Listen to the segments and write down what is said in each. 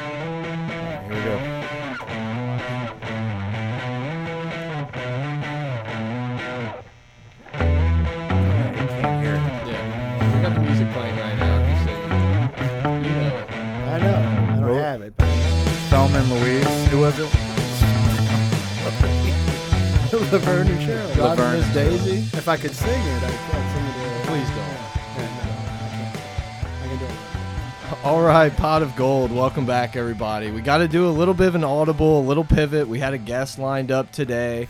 Here we go. I can't hear it. Yeah. We got the music playing right now. You know. I know. I don't have it. Thelma and Louise. Who was it? Laverne and Shirley. God Laverne. Miss Daisy. If I could sing it, I'd, I'd All right, pot of gold. Welcome back, everybody. We got to do a little bit of an audible, a little pivot. We had a guest lined up today.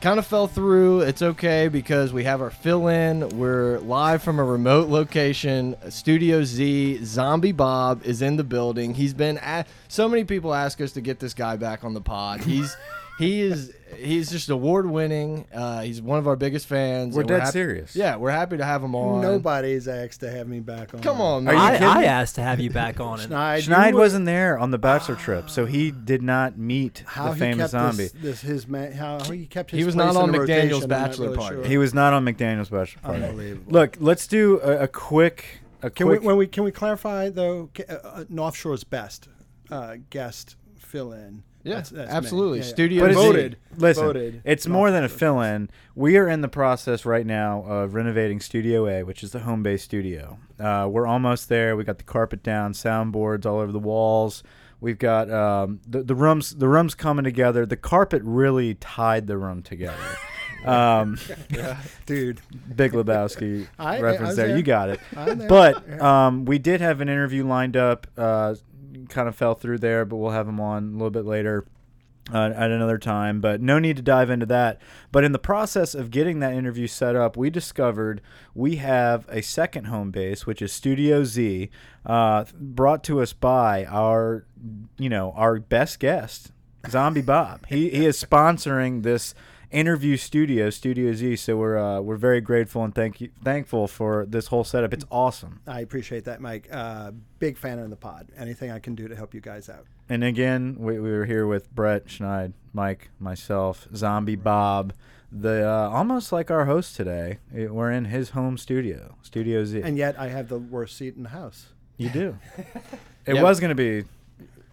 Kind of fell through. It's okay because we have our fill in. We're live from a remote location, Studio Z. Zombie Bob is in the building. He's been at so many people ask us to get this guy back on the pod. He's he is he's just award winning. Uh, he's one of our biggest fans. We're and dead happy- serious. Yeah, we're happy to have him on. Nobody's asked to have me back on. Come on, Are you I, kidding I asked to have you back on it. Schneid, Schneid were- wasn't there on the bachelor trip, so he did not meet how the famous zombie. This, this his man. How, how he kept his. He was place not on in the McDaniel's rotation, I'm not bachelor really party. sure. He was not on McDaniel's bachelor party. Unbelievable. Look, let's do a, a quick, a Can quick. we when we can we clarify though? ca- Uh, uh, North Shore's best uh, guest fill in. Yeah, That's- that's absolutely. Yeah, yeah. Studio But it's- voted. Listen, voted. it's more than a fill-in. We are in the process right now of renovating Studio A, which is the home base studio. Uh, we're almost there. We got the carpet down, soundboards all over the walls. We've got um, the the rooms. The rooms coming together. The carpet really tied the room together. Um, dude. Big Lebowski I- I reference was there. there. You got it. But um, we did have an interview lined up. Uh, kind of fell through there, but we'll have him on a little bit later. Uh, at another time, but no need to dive into that. But in the process of getting that interview set up, we discovered we have a second home base, which is Studio Z, uh, brought to us by our, you know, our best guest, Zombie Bob. He he is sponsoring this interview studio, Studio Z. So we're uh, we're very grateful and thank you thankful for this whole setup. It's awesome. I appreciate that, Mike. Uh, big fan of the pod. Anything I can do to help you guys out. And again, we, we were here with Brett Schneid, Mike, myself, Zombie Bob, the uh, almost like our host today. It- we're in his home studio, Studio Z. And yet I have the worst seat in the house. you do. It Yeah. was going to be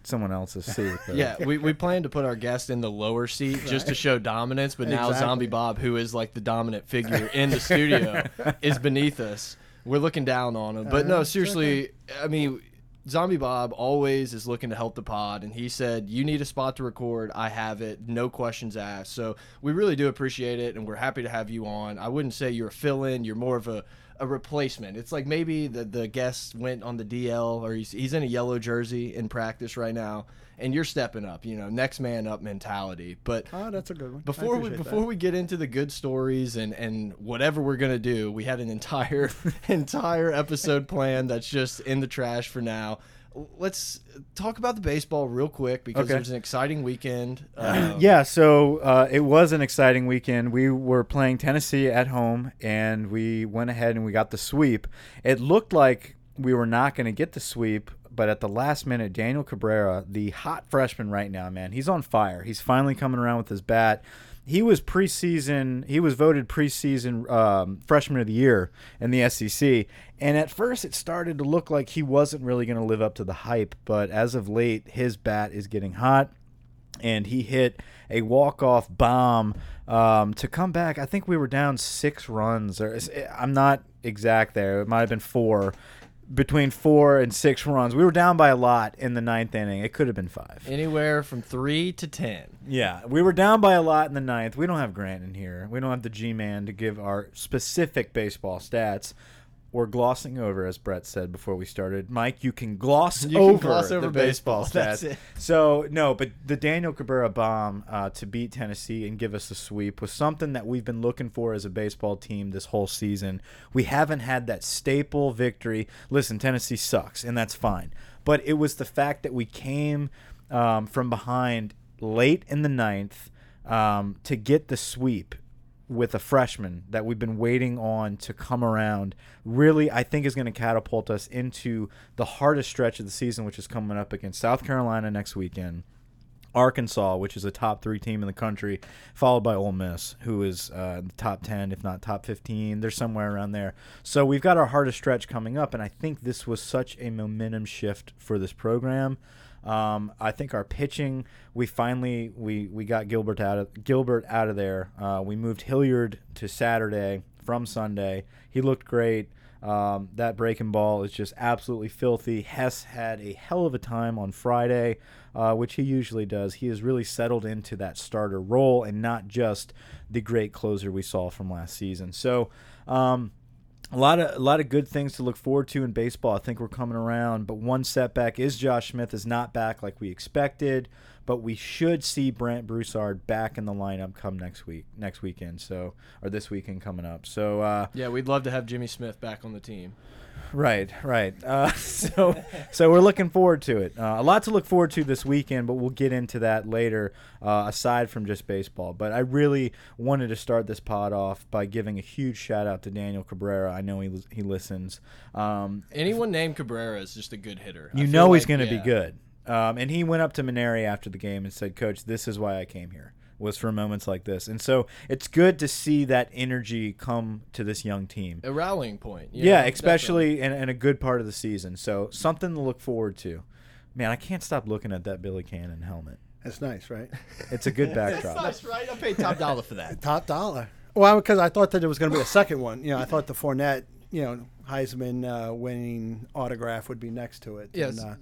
someone else's seat. but- Yeah, we, we plan to put our guest in the lower seat just to show dominance, but now Exactly. Zombie Bob, who is like the dominant figure in the studio, is beneath us. We're looking down on him. But Uh, no, seriously, I mean, Zombie Bob always is looking to help the pod, and he said, You need a spot to record. I have it. No questions asked. So we really do appreciate it, and we're happy to have you on. I wouldn't say you're a fill in, you're more of a a replacement. It's like maybe the the guest went on the DL or he's he's in a yellow jersey in practice right now and you're stepping up, you know, next man up mentality. But Oh, that's a good one. Before we before that. we get into the good stories and and whatever we're gonna do, we had an entire entire episode planned that's just in the trash for now. Let's talk about the baseball real quick because Okay. it was an exciting weekend. Um, yeah, so uh, it was an exciting weekend. We were playing Tennessee at home, and we went ahead and we got the sweep. It looked like we were not going to get the sweep, but at the last minute, Daniel Cabrera, the hot freshman right now, man, he's on fire. He's finally coming around with his bat. He was preseason. He was voted preseason um, freshman of the year in the SEC. And at first, it started to look like he wasn't really going to live up to the hype. But as of late, his bat is getting hot and he hit a walk-off bomb um, to come back. I think we were down six runs, or I'm not exact there. It might have been four, between four and six runs. We were down by a lot in the ninth inning. It could have been five. anywhere from three to ten. Yeah, we were down by a lot in the ninth. We don't have Grant in here. We don't have the G-man to give our specific baseball stats. We're glossing over, as Brett said before we started. Mike, you can gloss You can over gloss over the baseball, baseball. That's stats. it. So no, but the Daniel Cabrera bomb uh, to beat Tennessee and give us a sweep was something that we've been looking for as a baseball team this whole season. We haven't had that staple victory. Listen, Tennessee sucks, and that's fine. But it was the fact that we came um, from behind late in the ninth um, to get the sweep with a freshman that we've been waiting on to come around really I think is going to catapult us into the hardest stretch of the season which is coming up against South Carolina next weekend. Arkansas, which is a top three team in the country, followed by Ole Miss, who is uh, top 10, if not top 15. They're somewhere around there. So we've got our hardest stretch coming up, and I think this was such a momentum shift for this program. Um, I think our pitching, we finally we we got Gilbert out of Gilbert out of there. Uh, we moved Hilliard to Saturday from Sunday. He looked great. Um, that breaking ball is just absolutely filthy. Hess had a hell of a time on Friday, uh, which he usually does. He has really settled into that starter role and not just the great closer we saw from last season. So. Um, a lot of a lot of good things to look forward to in baseball. I think we're coming around, but one setback is Josh Smith is not back like we expected. But we should see Brandt Broussard back in the lineup come next week, next weekend. So or this weekend coming up. So uh, Yeah, we'd love to have Jimmy Smith back on the team. Right, right. Uh, so, so we're looking forward to it. Uh, a lot to look forward to this weekend, but we'll get into that later. Uh, aside from just baseball, but I really wanted to start this pod off by giving a huge shout out to Daniel Cabrera. I know he he listens. Um, Anyone named Cabrera is just a good hitter. You know he's going to be good. Um, and he went up to Mainieri after the game and said, "Coach, this is why I came here." Was for moments like this, and so it's good to see that energy come to this young team. A rallying point. you Yeah, know, especially in, in a good part of the season. So something to look forward to. Man, I can't stop looking at that Billy Cannon helmet. That's nice, right? It's a good backdrop. That's right. I paid top dollar for that. Top dollar. Well, because I thought that there was going to be a second one. You know, I thought the Fournette, you know, Heisman uh, winning autograph would be next to it. Yes. And, uh,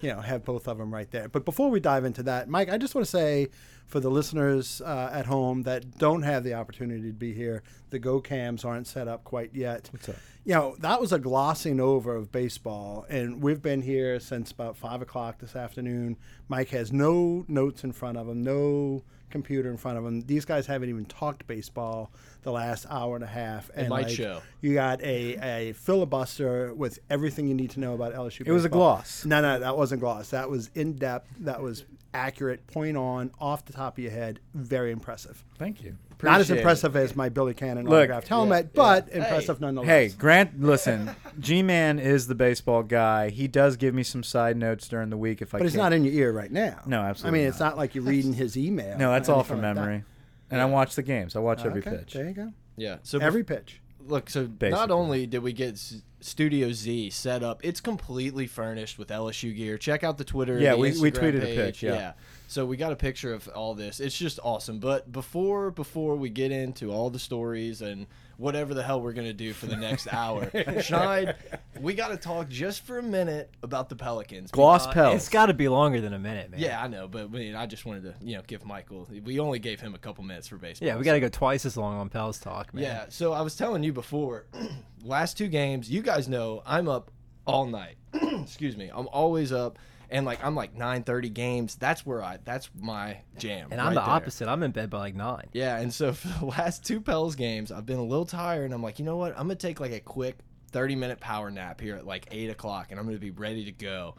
you know, have both of them right there. But before we dive into that, Mike, I just want to say for the listeners uh, at home that don't have the opportunity to be here, the Go Cams aren't set up quite yet. What's up? You know, that was a glossing over of baseball, and we've been here since about five o'clock this afternoon. Mike has no notes in front of him, no computer in front of them. These guys haven't even talked baseball the last hour and a half. And might like, show. You got a, a filibuster with everything you need to know about LSU. It was a gloss. No, no, that wasn't gloss. That was in depth. That was accurate, point on, off the top of your head. Very impressive. Thank you. Not as Appreciate it. impressive as my Billy Cannon Look, autographed helmet, but impressive nonetheless. Hey, Grant, listen, G Man is the baseball guy. He does give me some side notes during the week if I but it's can't- in your ear right now. No, absolutely. I absolutely mean, it's not like you're reading his email. No, that's all anything from like that. memory. And I watch the games. I watch oh, every okay, pitch. There you go. Yeah. So Every pitch. Look, so not only did we get Studio Z set up, it's completely furnished with LSU gear. Check out the Twitter. Yeah, the we- we Instagram tweeted a page. pic, yeah. So we got a picture of all this. It's just awesome. But before before we get into all the stories and whatever the hell we're gonna do for the next hour, Schneid, we got to talk just for a minute about the Pelicans. Gloss because- Pels. It's got to be longer than a minute, man. Yeah, I know, but I, mean, I just wanted to you know give Michael. We only gave him a couple minutes for baseball. Yeah, we got to go twice as long on Pels talk, man. Yeah, so I was telling you before, last two games, you guys know I'm up all night. Excuse me. I'm always up and like I'm like 9:30 games. That's where I that's my jam. And I'm right the there. opposite. I'm in bed by like nine. Yeah, and so for the last two Pels games, I've been a little tired and I'm like, "You know what? I'm going to take like a quick 30 minute power nap here at like 8 o'clock and I'm going to be ready to go."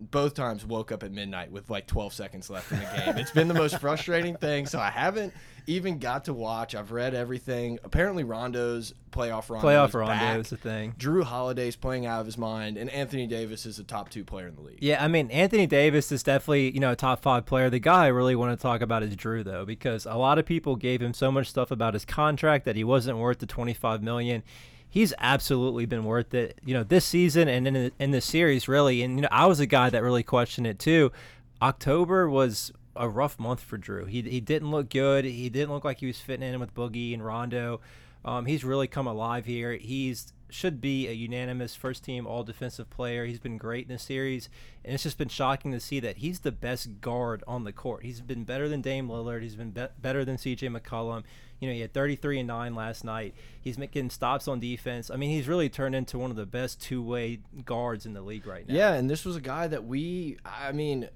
Both times woke up at midnight with like 12 seconds left in the game. It's been the most frustrating thing. So I haven't even got to watch. I've read everything. Apparently, Rondo's playoff Rondo. Playoff is Rondo back. is the thing. Jrue Holiday's playing out of his mind, and Anthony Davis is the top two player in the league. Yeah, I mean Anthony Davis is definitely you know a top five player. The guy I really want to talk about is Jrue though, because a lot of people gave him so much stuff about his contract that he wasn't worth the twenty five million. He's absolutely been worth it. You know this season and in the, in the series really. And you know I was a guy that really questioned it too. October was a rough month for Jrue. He he didn't look good. He didn't look like he was fitting in with Boogie and Rondo. Um, he's really come alive here. He's should be a unanimous first team all defensive player. He's been great in this series, and it's just been shocking to see that he's the best guard on the court. He's been better than Dame Lillard. He's been be- better than CJ McCollum. You know, he had 33 and 9 last night. He's making stops on defense. I mean, he's really turned into one of the best two way guards in the league right now. Yeah, and this was a guy that we, I mean,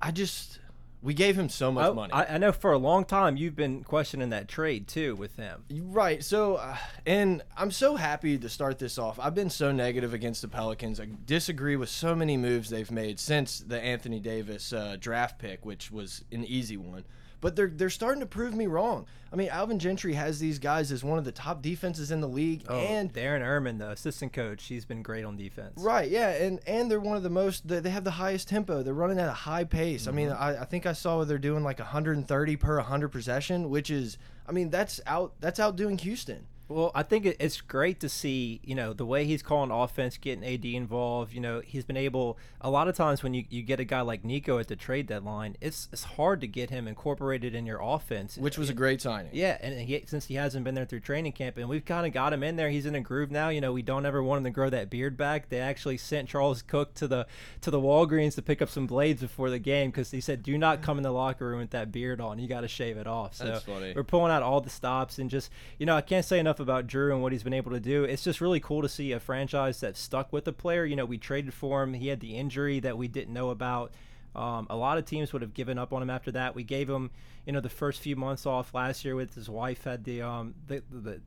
I just, we gave him so much Oh, money. I, I know for a long time you've been questioning that trade too with him. Right. So, uh, and I'm so happy to start this off. I've been so negative against the Pelicans. I disagree with so many moves they've made since the Anthony Davis uh, draft pick, which was an easy one. But they're they're starting to prove me wrong. I mean, Alvin Gentry has these guys as one of the top defenses in the league, Oh, and Darren Erman, the assistant coach, he's been great on defense. Right, yeah, and and they're one of the most. They they have the highest tempo. They're running at a high pace. I mean, mm-hmm. I, I think I saw where they're doing like 130 per 100 possession, which is, I mean, that's out that's outdoing Houston. Well, I think it's great to see, you know, the way he's calling offense, getting AD involved. You know, he's been able, a lot of times when you, you get a guy like Nico at the trade deadline, it's it's hard to get him incorporated in your offense. which was a great signing. Yeah, and he, since he hasn't been there through training camp, and we've kind of got him in there, he's in a groove now. You know, we don't ever want him to grow that beard back. They actually sent Charles Cook to the to the Walgreens to pick up some blades before the game because he said, "Do not come in the locker room with that beard on. You got to shave it off." So That's funny. we're pulling out all the stops and just you know I can't say enough about Jrue and what he's been able to do. It's just really cool to see a franchise that stuck with the player. You know, we traded for him. He had the injury that we didn't know about. Um, a lot of teams would have given up on him after that. We gave him, you know, the first few months off last year with his wife had the um the, the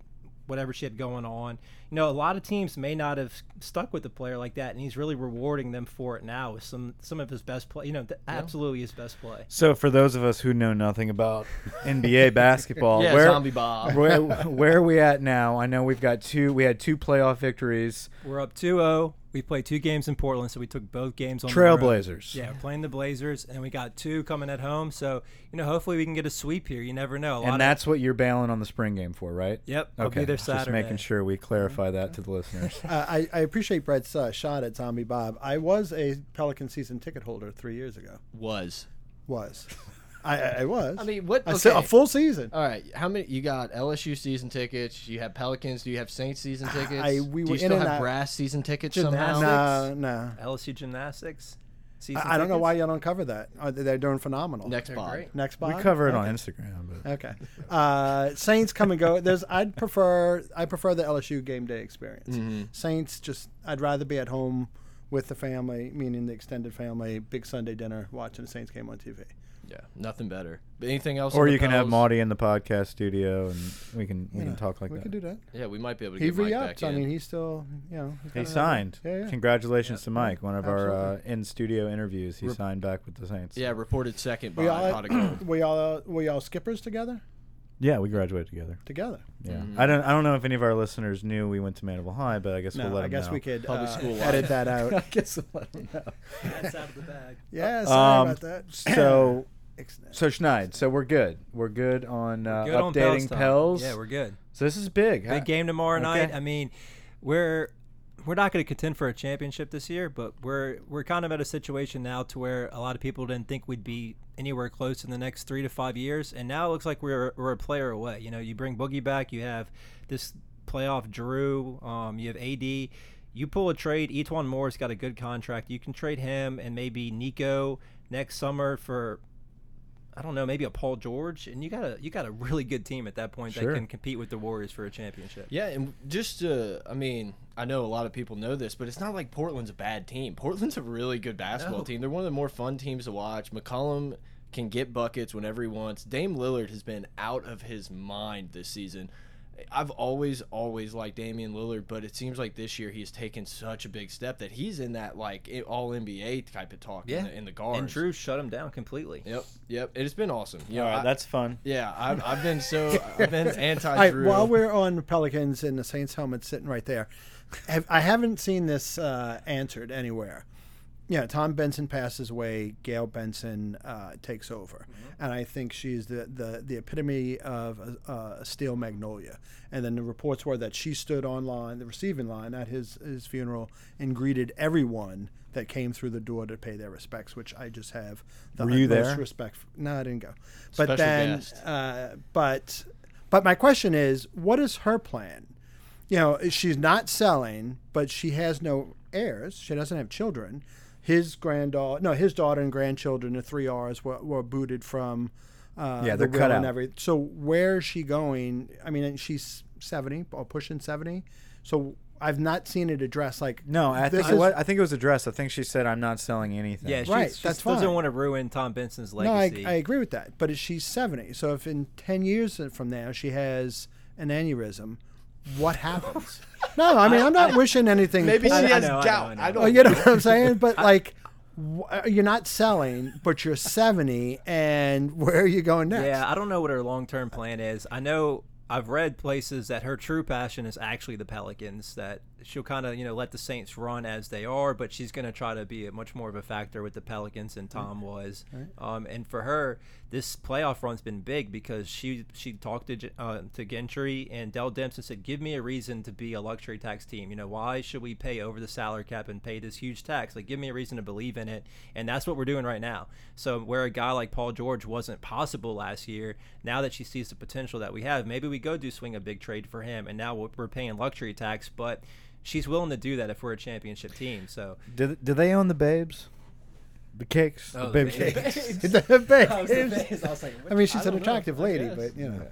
whatever she had going on. You know, a lot of teams may not have stuck with the player like that, and he's really rewarding them for it now with some some of his best play. You know, th- absolutely his best play. So for those of us who know nothing about NBA basketball, Yeah, where, Zombie Bob. where where are we at now? I know we've got two. We had two playoff victories. We're up 2-0. We played two games in Portland, so we took both games on the road. Trailblazers. Yeah, we're playing the Blazers, and we got two coming at home. So you know, hopefully we can get a sweep here. You never know. A lot And of- that's what you're bailing on the spring game for, right? Yep, Okay. be there Just Saturday. making sure we clarify that to the listeners. Uh, I, I appreciate Brett's uh, shot at Zombie Bob. I was a Pelican season ticket holder three years ago. Was. Was. I, I, I was. I mean, what? I said a full season. All right, how many? You got LSU season tickets. You have Pelicans. Do you have Saints season tickets? I- we Do you still have brass season tickets Gymnastics. somehow? No, no. LSU gymnastics. Season I, I don't know why y'all don't cover that. Uh, They're doing phenomenal. Next They're Bob. great. Next we cover it okay. on Instagram, but Okay. Uh, Saints come and go. There's. I'd prefer. I prefer the LSU game day experience. Mm-hmm. Saints just. I'd rather be at home with the family, meaning the extended family, big Sunday dinner, watching the Saints game on TV. Yeah, nothing better. But anything else? or you can have Pels? Maudie in the podcast studio, and we can we You can talk like we that. could do that. Yeah, we might be able to He get Mike re-upped. back I in. mean, he's still. You know. he's He got another- signed. Yeah, yeah. Congratulations to Mike, one of our uh, Absolutely. in studio interviews. He Rep- signed back with the Saints. yeah, reported second by We all. Pot of Gold. we all. We all skippers together. yeah, we graduated together. Together. Yeah, Mhm. I don't I don't know if any of our listeners knew we went to Mandeville High, but I guess we'll let I them guess know. we could Public uh, school edit life. that out. I guess we'll let them know. That's out of the bag. Yeah, sorry Um, about that. So Ex- so Schneid, so we're good. We're good on uh, Good updating time. Pels. Yeah, we're good. so this is big. Big game tomorrow Okay. night. I mean, we're we're not going to contend for a championship this year, but we're we're kind of at a situation now to where a lot of people didn't think we'd be anywhere close in the next three to five years, and now it looks like we're we're a player away. You know, you bring Boogie back, you have this playoff Jrue, um, you have AD. You pull a trade. E'Twaun Moore's got a good contract. You can trade him and maybe Nico next summer for I don't know, maybe a Paul George, and you got a you got a really good team at that point Sure. that can compete with the Warriors for a championship. Yeah, and just uh, I mean, I know a lot of people know this, but it's not like Portland's a bad team. Portland's a really good basketball No. team. They're one of the more fun teams to watch. McCollum can get buckets whenever he wants. Dame Lillard has been out of his mind this season. I've always, always liked Damian Lillard, but it seems like this year he's taken such a big step that he's in that like all NBA type of talk in, the, in the guards. and Jrue shut him down completely. Yep, yep. It's been awesome. Yeah, right, that's fun. yeah. I've, I've been so I've been anti All right, Jrue. while we're on Pelicans and the Saints helmet sitting right there, have, I haven't seen this uh, answered anywhere. Yeah, Tom Benson passes away. Gayle Benson uh, takes over, and I think she's the, the, the epitome of a, a steel magnolia. And then the reports were that she stood on line, the receiving line at his his funeral, and greeted everyone that came through the door to pay their respects. Which I just have the Were you utmost there? respect. For. No, I didn't go. But Special then, uh, but but my question is, what is her plan? You know, she's not selling, but she has no heirs. She doesn't have children. His granddaughter, no, his daughter and grandchildren, the three R's, were, were booted from. Uh, Yeah, they're will cut and out. everything. So where is she going? I mean, and she's seventy or pushing seventy. So I've not seen it addressed. Like No, I think it is- was, I think it was addressed. I think she said, "I'm not selling anything." Yeah, she, Right, she that's doesn't fine. want to ruin Tom Benson's legacy. No, I. I agree with that. But she's 70, so if in 10 years from now she has an aneurysm, what happens? no, I mean, I'm not wishing anything. Maybe poor- she has know, I know, gout. I I, know. don't. Oh, you know what I'm saying? But like, wh- you're not selling, but you're 70, and where are you going next? Yeah, I don't know what her long term plan is. I know I've read places that her true passion is actually the Pelicans. That she'll kind of you know let the Saints run as they are, but she's going to try to be a, much more of a factor with the Pelicans than Tom was. Um, and for her, this playoff run's been big because she she talked to uh, to Gentry and Dell Demps and said, "Give me a reason to be a luxury tax team. You know, why should we pay over the salary cap and pay this huge tax? Like, give me a reason to believe in it." And that's what we're doing right now. So where a guy like Paul George wasn't possible last year, now that she sees the potential that we have, maybe we go do swing a big trade for him. And now we're we're paying luxury tax, but she's willing to do that if we're a championship team. So Do, do they own the babes? The cakes? Oh, the the babe babes. cakes? The babes. I was like, I mean, she's I an don't know. attractive lady, but you know.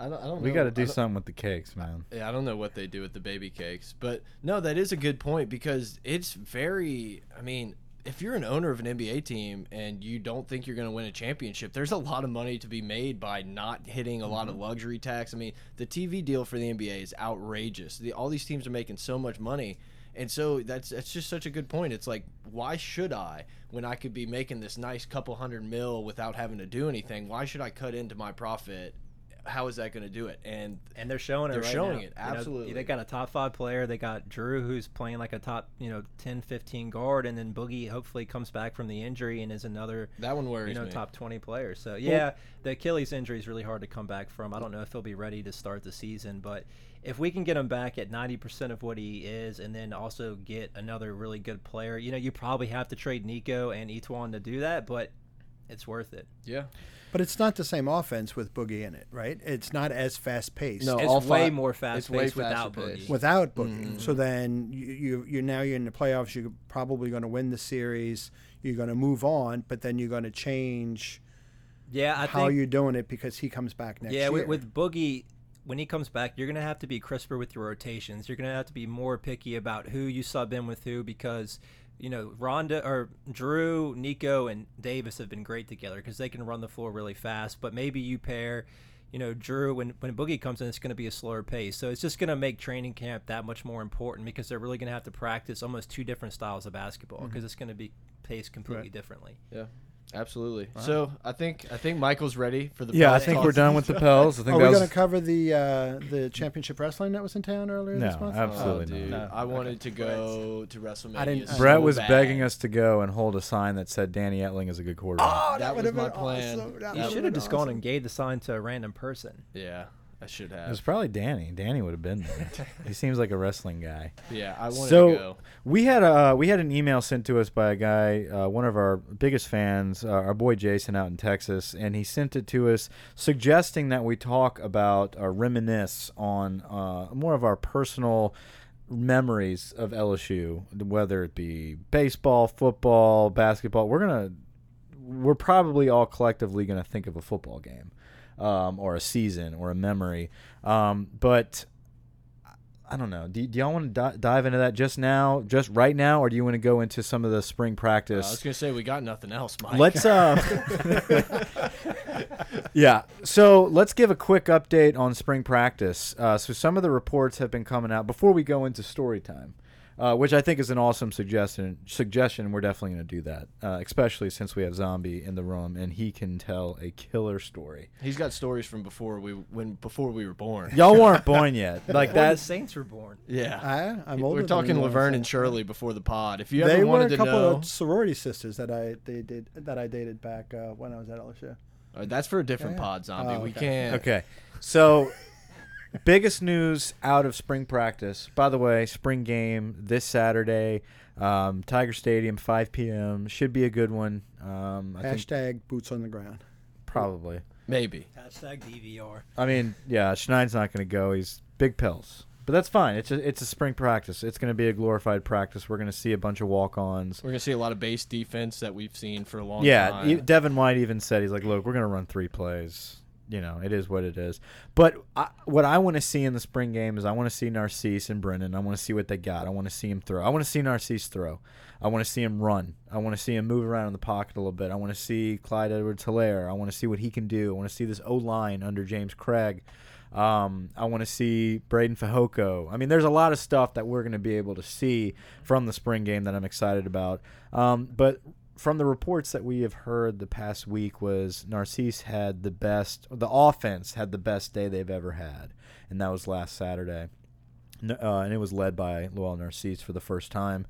I don't, I don't We got to do something with the cakes, man. Yeah, I don't know what they do with the baby cakes, but no, that is a good point because it's very. I mean, if you're an owner of an NBA team and you don't think you're going to win a championship, there's a lot of money to be made by not hitting a lot of mm-hmm. luxury tax. I mean, the TV deal for the NBA is outrageous. The, all these teams are making so much money. And so that's that's just such a good point. It's like, why should I, when I could be making this nice couple hundred mil without having to do anything? Why should I cut into my profit? How is that going to do it? And and they're showing it. They're right showing now. it, You know, absolutely. they got a top five player. They got Jrue, who's playing like a top, you know, 10, 15 guard, and then Boogie hopefully comes back from the injury and is another, that one worries you know, me. top twenty player. So yeah, the Achilles injury is really hard to come back from. I don't know if he'll be ready to start the season, but if we can get him back at ninety percent of what he is, and then also get another really good player, you know, you probably have to trade Nico and E'Twaun to do that, but it's worth it. Yeah. But it's not the same offense with Boogie in it, right? It's not as fast paced. No, It's all way five- more fast paced without faster Boogie. paced. without Boogie. Mm-hmm. So then you, you you now you're in the playoffs. You're probably going to win the series. You're going to move on, but then you're going to change yeah, I how think you're doing it because he comes back next yeah, year. with, with Boogie, when he comes back, you're gonna have to be crisper with your rotations. You're gonna have to be more picky about who you sub in with who because you know Rondo or Jrue, Nico, and Davis have been great together because they can run the floor really fast. But maybe you pair. You know, Jrue, when, when Boogie comes in, it's going to be a slower pace. So it's just going to make training camp that much more important because they're really going to have to practice almost two different styles of basketball mm-hmm. because it's going to be paced completely Right. differently. Yeah, absolutely. So I think I think Michael's ready for the. Yeah, I think talk. we're done with the Pels. I think Are we going to cover the uh, the championship wrestling that was in town earlier this No, month? absolutely Oh, dude, not. I wanted to go to WrestleMania. I didn't- so Brett was bad. begging us to go and hold a sign that said Danny Etling is a good quarterback. Oh, That would was have my plan. awesome. That You You should have been just gone and gave the sign to a random person. Yeah, I should have. It was probably Danny. Danny would have been there. he seems like a wrestling guy. Yeah, I wanted so to go. we had a we had an email sent to us by a guy, uh, one of our biggest fans, uh, our boy Jason out in Texas, and he sent it to us suggesting that we talk about or reminisce on uh, more of our personal memories of LSU, whether it be baseball, football, basketball. We're gonna we're probably all collectively gonna think of a football game. Um, or a season or a memory, um, but I don't know. Do, do y'all want to di- dive into that just now, just right now, or do you want to go into some of the spring Uh, I was gonna say we got nothing else, Mike. let's uh yeah. So let's give a quick update on spring practice. Uh, so some of the reports have been coming out before we go into story time uh, which I think is an awesome suggestion. Suggestion. We're definitely going to do that, uh, especially since we have Zombie in the room and he can tell a killer story. He's got stories from before we when before we were born. Y'all weren't born yet, like Before the that. Saints were born. Yeah. I, I'm older We're talking you, Laverne and Shirley before the pod. If you ever They ever were a to couple know, of sorority sisters that I they did that I dated back uh, when I was at LSU. Uh, that's for a different Yeah, yeah. pod, zombie. Oh, We can't. Okay, so biggest news out of spring practice. By the way, spring game this Saturday, um, Tiger Stadium, 5 p.m. Should be a good one. Um, I think Hashtag boots on the ground. probably. Maybe. Hashtag DVR. I mean, yeah, Schneid's not going to go. He's big pills. But that's fine. It's a, it's a spring practice. It's going to be a glorified practice. We're going to see a bunch of walk-ons. We're gonna see a lot of base defense that we've seen for a long Yeah, time. e- Devin White even said he's like, "Look, we're going to run three plays. You know, it is what it is." But I, what I want to see in the spring game is I want to see Narcisse and Brennan. I want to see what they got. I want to see him throw. I want to see Narcisse throw. I want to see him run. I want to see him move around in the pocket a little bit. I want to see Clyde Edwards-Hilaire. I want to see what he can do. I want to see this O line under James Cregg. Um, I want to see Braden Fajoko. I mean, there's a lot of stuff that we're going to be able to see from the spring game that I'm excited about. Um, but from the reports that we have heard the past week was Narcisse had the best, the offense had the best day they've ever had, and that was last Saturday. Uh, and it was led by Lowell Narcisse for the first time.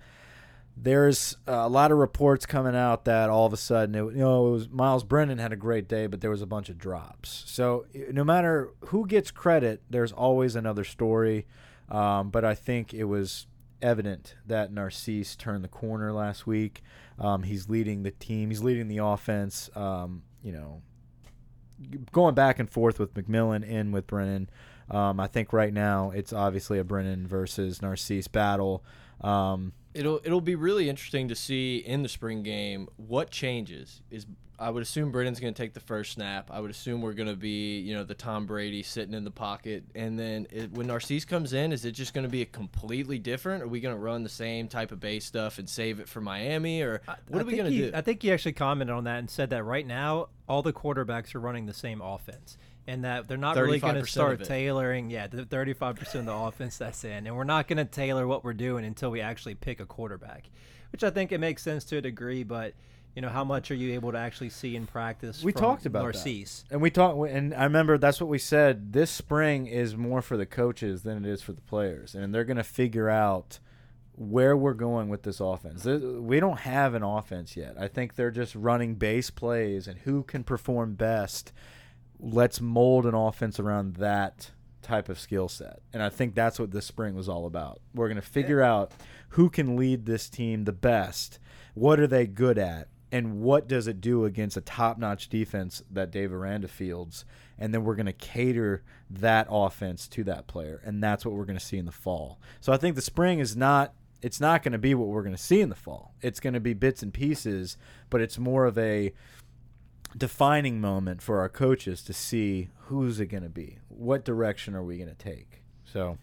There's a lot of reports coming out that all of a sudden, it, you know, it was Myles Brennan had a great day, but there was a bunch of drops. So no matter who gets credit, there's always another story. Um, but I think it was evident that Narcisse turned the corner last week. Um, he's leading the team. He's leading the offense. Um, you know, going back and forth with McMillan in with Brennan. Um, I think right now it's obviously a Brennan versus Narcisse battle. Um, It'll it'll be really interesting to see in the spring game what changes. Is I would assume Brennan's going to take the first snap. I would assume we're going to be you know the Tom Brady sitting in the pocket, and then it, when Narcisse comes in, is it just going to be a completely different? Are we going to run the same type of base stuff and save it for Miami, or what I are we going to do? I think he actually commented on that and said that right now all the quarterbacks are running the same offense, and that they're not really going to start tailoring. Yeah, the thirty-five percent of the offense that's in, and we're not going to tailor what we're doing until we actually pick a quarterback, which I think it makes sense to a degree, but. You know how much are you able to actually see in practice? we talked about Narcisse? that, and we talked, and I remember that's what we said. This spring is more for the coaches than it is for the players, and they're going to figure out where we're going with this offense. We don't have an offense yet. I think they're just running base plays, and who can perform best. Let's mold an offense around that type of skill set, and I think that's what this spring was all about. We're going to figure out who can lead this team the best. What are they good at? And what does it do against a top-notch defense that Dave Aranda fields? And then we're going to cater that offense to that player, and that's what we're going to see in the fall. So I think the spring is not it's not going to be what we're going to see in the fall. It's going to be bits and pieces, but it's more of a defining moment for our coaches to see who's it going to be, what direction are we going to take. So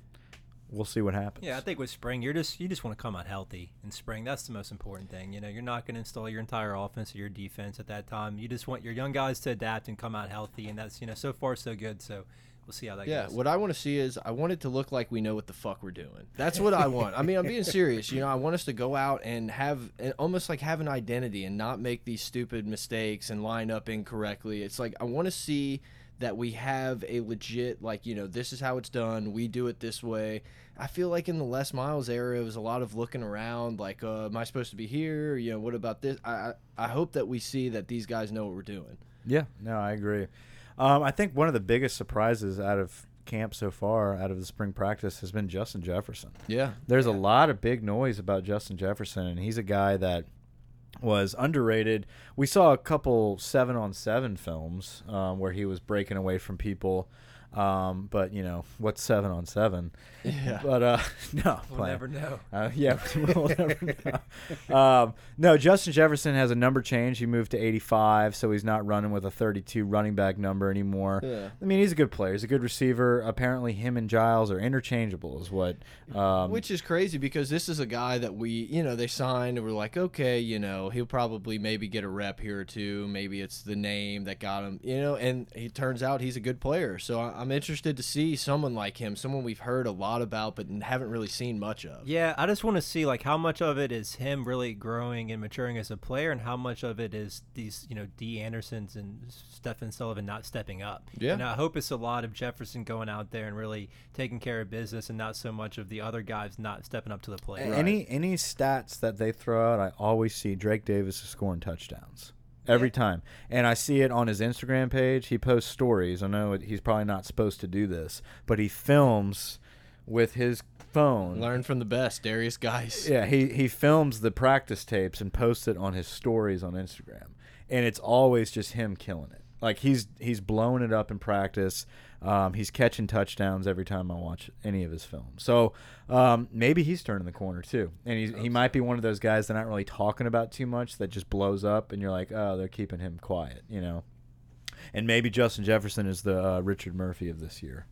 we'll see what happens. Yeah, I think with spring, you're just you just want to come out healthy in spring. That's the most important thing. You know, you're not going to install your entire offense or your defense at that time. You just want your young guys to adapt and come out healthy, and that's you know so far so good. So we'll see how that Yeah, goes. Yeah, what I want to see is I want it to look like we know what the fuck we're doing. That's what I want. I mean, I'm being serious. You know, I want us to go out and have and almost like have an identity and not make these stupid mistakes and line up incorrectly. It's like I want to see that we have a legit like you know this is how it's done. We do it this way. I feel like in the Les Miles era, it was a lot of looking around, like, uh, am I supposed to be here? You know, what about this? I I, I hope that we see that these guys know what we're doing. Yeah, no, I agree. Um, I think one of the biggest surprises out of camp so far, out of the spring practice, has been Justin Jefferson. Yeah, There's a lot of big noise about Justin Jefferson, and he's a guy that was underrated. We saw a couple seven on seven films um, where he was breaking away from people. Um, but you know what's seven on seven? Yeah. But uh, no, we'll playing. never know. Uh, yeah, we'll never know. Um, no, Justin Jefferson has a number change. He moved to 85, so he's not running with a 32 running back number anymore. Yeah. I mean, he's a good player. He's a good receiver. Apparently, him and Giles are interchangeable, is what. Um, Which is crazy because this is a guy that we, you know, they signed and we're like, okay, you know, he'll probably maybe get a rep here or two. Maybe it's the name that got him, you know, and he turns out he's a good player. So I- I'm interested to see someone like him, someone we've heard a lot about but haven't really seen much of. Yeah, I just want to see like how much of it is him really growing and maturing as a player, and how much of it is these you know D Andersons and Stephen Sullivan not stepping up. Yeah. and I hope it's a lot of Jefferson going out there and really taking care of business, and not so much of the other guys not stepping up to the plate. Any any stats that they throw out, I always see Drake Davis is scoring touchdowns every time, and I see it on his Instagram page. He posts stories. I know he's probably not supposed to do this, but he films with his phone. Learn from the best, Derrius Guice. Yeah, he he films the practice tapes and posts it on his stories on Instagram, and it's always just him killing it. Like he's he's blowing it up in practice. Um, he's catching touchdowns every time I watch any of his films. So um, maybe he's turning the corner too, and he's, he might be one of those guys that not really talking about too much that just blows up, and you're like, oh, they're keeping him quiet, you know. And maybe Justin Jefferson is the uh, Richard Murphy of this year.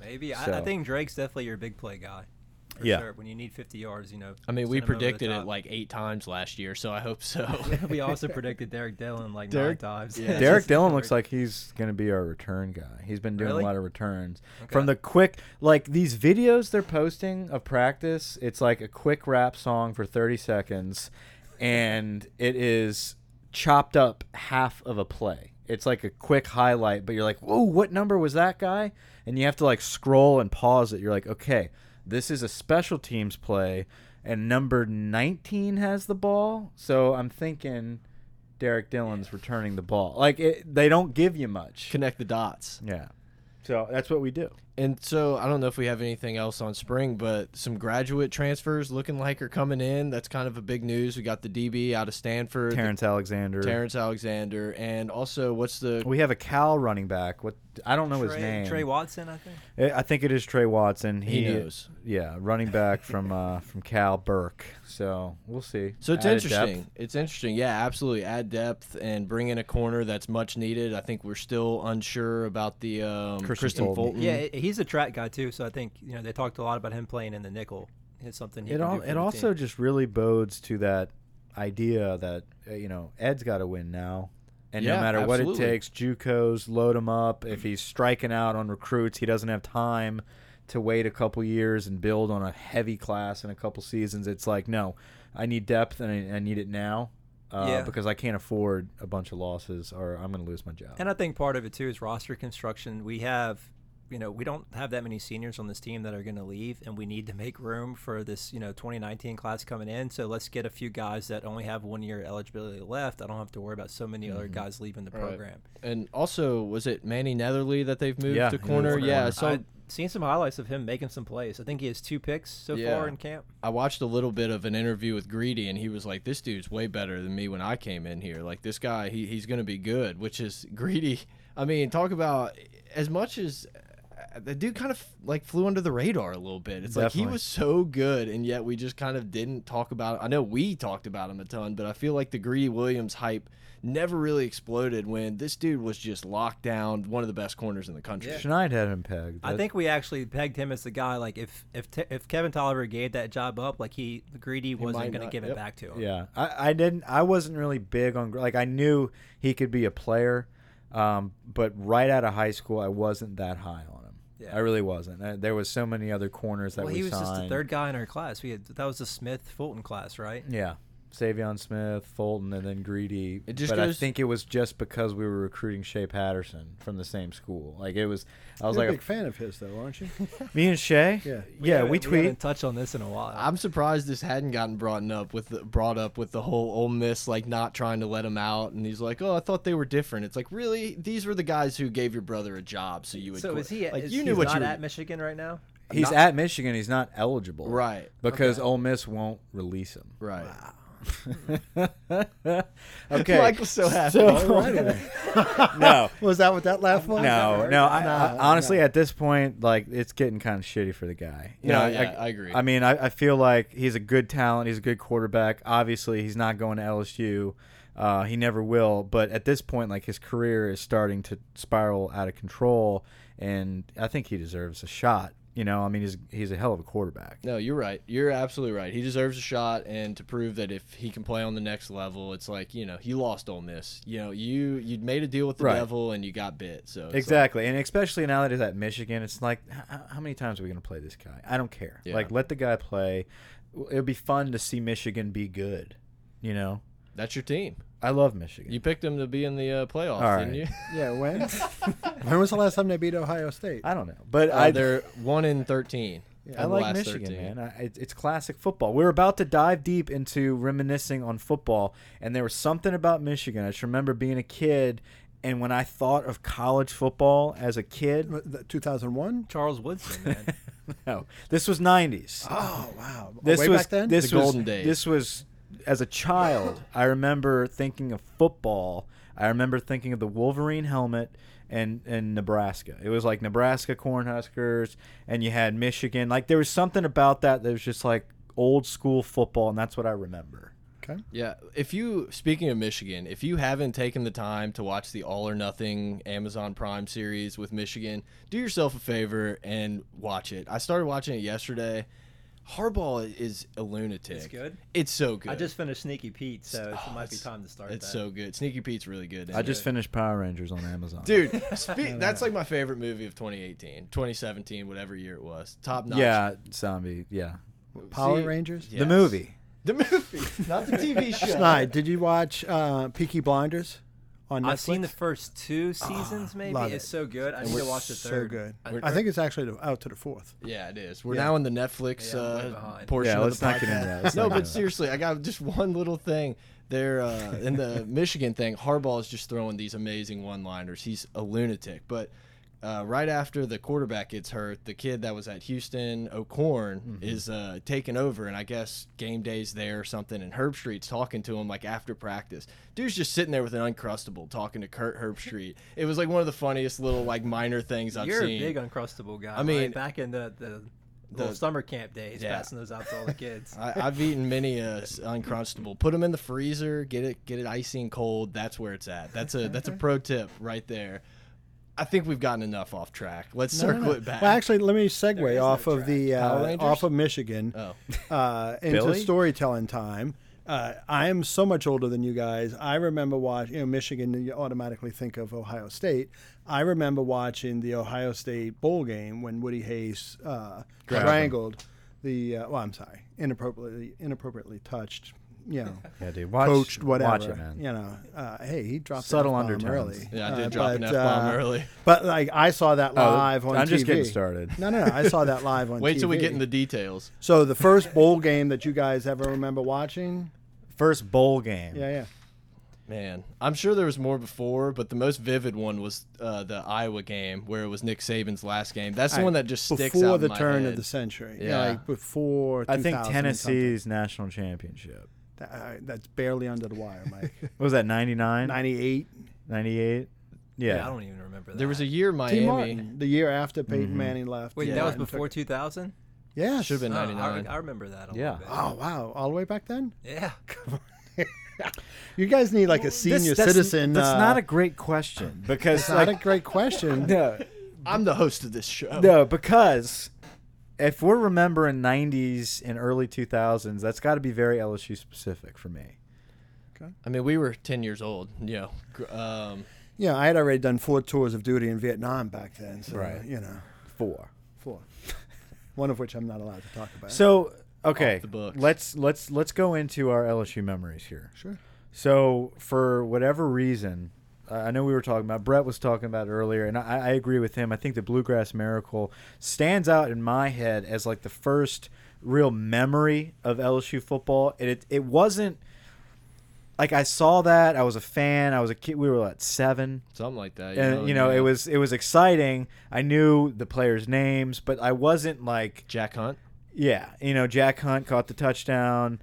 Maybe I, I think Drake's definitely your big play guy. For Yeah. sure. When you need 50 yards, you know. I mean, we him over the predicted it like eight times last year, so I hope so. we also predicted Derrick Dillon like Derrick- nine times. yeah. Derrick Just- Dillon looks like he's going to be our return guy. He's been doing Really? a lot of returns. Okay. From the quick, like these videos they're posting of practice, it's like a quick rap song for 30 seconds, and it is chopped up half of a play. It's like a quick highlight, but you're like, whoa, what number was that guy? And you have to like scroll and pause it. You're like, okay, This is a special teams play, and number 19 has the ball. So I'm thinking Derrick Dillon's returning the ball. Like it, they don't give you much. Connect the dots. Yeah. So that's what we do. And so I don't know if we have anything else on spring, but some graduate transfers looking like are coming in. That's kind of a big news. We got the DB out of Stanford, Terrence Alexander. Terrence Alexander, and also what's the We have a Cal running back. What I don't know his name. Trey Watson, I think. I I think it is Trey Watson. he He, knows. Yeah, running back from uh, from Cal Burke. So we'll see. So it's Added interesting. depth. It's interesting. Yeah, absolutely. Add depth and bring in a corner that's much needed. I think we're still unsure about the um, Kristian Kristian Fulton. Fulton. Yeah, he's a track guy too. So I think you know they talked a lot about him playing in the nickel. It's something he It all it also team. just really bodes to that idea that uh, you know Ed's got to win now, and Yeah, no matter what it takes, JUCOs load him up. If he's striking out on recruits, he doesn't have time to wait a couple years and build on a heavy class in a couple seasons. It's like no, I need depth and I, I need it now. Uh, Yeah. because I can't afford a bunch of losses, or I'm going to lose my job. And I think part of it too is roster construction. We have, you know, we don't have that many seniors on this team that are going to leave, and we need to make room for this, you know, 2019 class coming in. So let's get a few guys that only have one year eligibility left. I don't have to worry about so many other mm-hmm. guys leaving the Right. program. And also, was it Manny Netherly that they've moved Yeah, to corner? Yeah, so I've seen some highlights of him making some plays. I think he has two picks so Yeah. far in camp. I watched a little bit of an interview with Greedy, and he was like, "This dude's way better than me when I came in here. Like this guy, he, he's going to be good." Which is Greedy. I mean, talk about as much as the dude kind of like flew under the radar a little bit. It's like he was so good, and yet we just kind of didn't talk about. It. I know we talked about him a ton, but I feel like the Greedy Williams hype never really exploded when this dude was just locked down, one of the best corners in the country. Schneid had him pegged. I think we actually pegged him as the guy. Like if if if Kevin Toliver gave that job up, like he greedy might wasn't going to give yep. it back to him. Yeah, I, I didn't. I wasn't really big on like I knew he could be a player, um, but right out of high school, I wasn't that high on him. Yeah. I really wasn't. Uh, There was so many other corners that Well, we he was just the third guy in our class. We had that was the Smith Fulton class, right? Yeah, Savion Smith, Fulton, and then Greedy. It just but I think it was just because we were recruiting Shea Patterson from the same school. Like it was. I was You're like, a big fan of his, though, aren't you? me and Shea. Yeah. yeah, haven't- we tweet. haven't touched on this in a while. I'm surprised this hadn't gotten brought up with the, brought up with the whole Ole Miss like not trying to let him out, and he's like, "Oh, I thought they were different." It's like, really, these were the guys who gave your brother a job, so you would. so quit. is he? like is, you knew he's what not you were at Michigan right now. He's not- at Michigan. He's not eligible. right, Because okay. Ole Miss won't release him. right. okay. Michael's so happy. no. Was that what that laugh was? No, no. I, Nah, I, honestly, at this point, like it's getting kind of shitty for the guy. You No, know, yeah, I agree. I mean, I, I feel like he's a good talent. He's a good quarterback. Obviously, he's not going to LSU. Uh, he never will. But at this point, like his career is starting to spiral out of control, and I think he deserves a shot. You know, I mean, he's he's a hell of a quarterback. No, you're right. You're absolutely right. He deserves a shot, and to prove that if he can play on the next level, it's like you know he lost Ole Miss. You know, you you made a deal with the Right. devil, and you got bit. So it's like- Exactly, and especially now that he's at Michigan, it's like, how many times are we going to play this guy? I don't care. Yeah. Like, let the guy play. It would be fun to see Michigan be good. You know, that's your team. I love Michigan. You picked them to be in the uh, playoffs, All didn't you? Yeah, when? when was the last time they beat Ohio State? I don't know, but Uh, I they're one in thirteen. I of the like last Michigan, 13. man. I, it, it's classic football. We're about to dive deep into reminiscing on football, and there was something about Michigan. I just remember being a kid, and when I thought of college football as a kid, 2001? Charles Woodson, man. no, this was '90s. Oh, wow. this Way was back then? this The was golden days. this was as a child. I remember thinking of football. I remember thinking of the Wolverine helmet and and Nebraska. It was like Nebraska Cornhuskers, and you had Michigan. Like there was something about that that was just like old school football, and that's what I remember. Okay. Yeah, if you speaking of Michigan, if you haven't taken the time to watch the All or Nothing Amazon Prime series with Michigan, do yourself a favor and watch it. I started watching it yesterday. Harbaugh is a lunatic. It's good? It's so good. I just finished Sneaky Pete, so it Oh, might be time to start. It's that. so good. Sneaky Pete's really good. I just it? finished Power Rangers on Amazon. Dude, spe- that's like my favorite movie of 2018, 2017, whatever year it was. Top notch. Yeah, zombie. Yeah, Power See, Rangers? yes. the movie. The movie, not the TV show. Schneid, did you watch uh, Peaky Blinders on Netflix. I've seen the first two seasons. maybe love it's so good. I And need to watch the third. so third. good. I- I think it's actually out to the fourth. Yeah, it is. We're Yeah. now in the Netflix Yeah, uh, portion Yeah, let's the not get into that. Let's no, but seriously, I got just one little thing. There uh, in the Michigan thing, Harbaugh is just throwing these amazing one-liners. He's a lunatic. But uh, right after the quarterback gets hurt, the kid that was at Houston, O'Korn, Mm-hmm. is uh, taking over, and I guess game day's there or something. And Herbstreit's talking to him like after practice. Dude's just sitting there with an uncrustable talking to Kirk Herbstreit. It was like one of the funniest little like minor things I've seen. You're a big uncrustable guy. I mean- right? back in the the, The- summer camp days, Yeah. passing those out to all the kids. I, I've eaten many a s- uncrustable. Put them in the freezer. Get it, get it icy and cold. That's where it's at. That's a that's a pro tip right there. I think we've gotten enough off track. Let's No, no, circle no. it back. Well, actually, let me segue off of track. the uh, off of Michigan oh, uh, into Billy? storytelling time. Uh, I am so much older than you guys. I remember watching, you know, Michigan. You automatically think of Ohio State. I remember watching the Ohio State bowl game when Woody Hayes uh, Grabbed strangled the. Uh, well, I'm sorry, inappropriately inappropriately touched. You know, Yeah, dude. Watch, coached whatever. Watch it, man. You know, uh, hey, he dropped Subtle the F-bomb undertones. early. yeah, I did Uh, drop an but, f bomb uh, early. But like, I saw that Oh, live on I'm TV. just getting started. No, no, no. I saw that live on Wait till we get in the details. So the first bowl game that you guys ever remember watching? First bowl game. Yeah, yeah. Man, I'm sure there was more before, but the most vivid one was uh, the Iowa game where it was Nick Saban's last game. That's the Right. one that just sticks before out the in my turn head. of the century. Yeah, Yeah. like before. I think 2000 and something. Tennessee's national championship. That- uh, that's barely under the wire, Mike. What was that 99? Ninety-eight. 98? Yeah. I don't even remember that. There was a year T. Miami Martin, the year after Peyton Mhm. Manning left. Wait, Yeah. that was before 2000. Yes. Should have been Oh, I, 99. re- I remember that. A Yeah. Little bit. Oh wow! All the way back then. Yeah. You guys need like a This- senior that's- citizen. That's uh, not a great question because It's not a great question. no, I'm the host of this show. no, because if we're remembering 90s and early 2000s, that's got to be very LSU specific for me. Okay. I mean, we were 10 years old. You know, um, Yeah, I had already done four tours of duty in Vietnam back then. So, Right. You know, Four. four. One of which I'm not allowed to talk about. So okay, Off the books. let's let's let's go into our LSU memories here. sure. So for whatever reason, I know we were talking about Brett was talking about earlier, and I, I agree with him. I think the Bluegrass Miracle stands out in my head as like the first real memory of LSU football. And it it wasn't like I saw that I was a fan. I was a kid. We were at seven, something like that. and you know yeah. it was it was exciting. I knew the players' names, but I wasn't like Jack Hunt. yeah, you know, Jack Hunt caught the touchdown.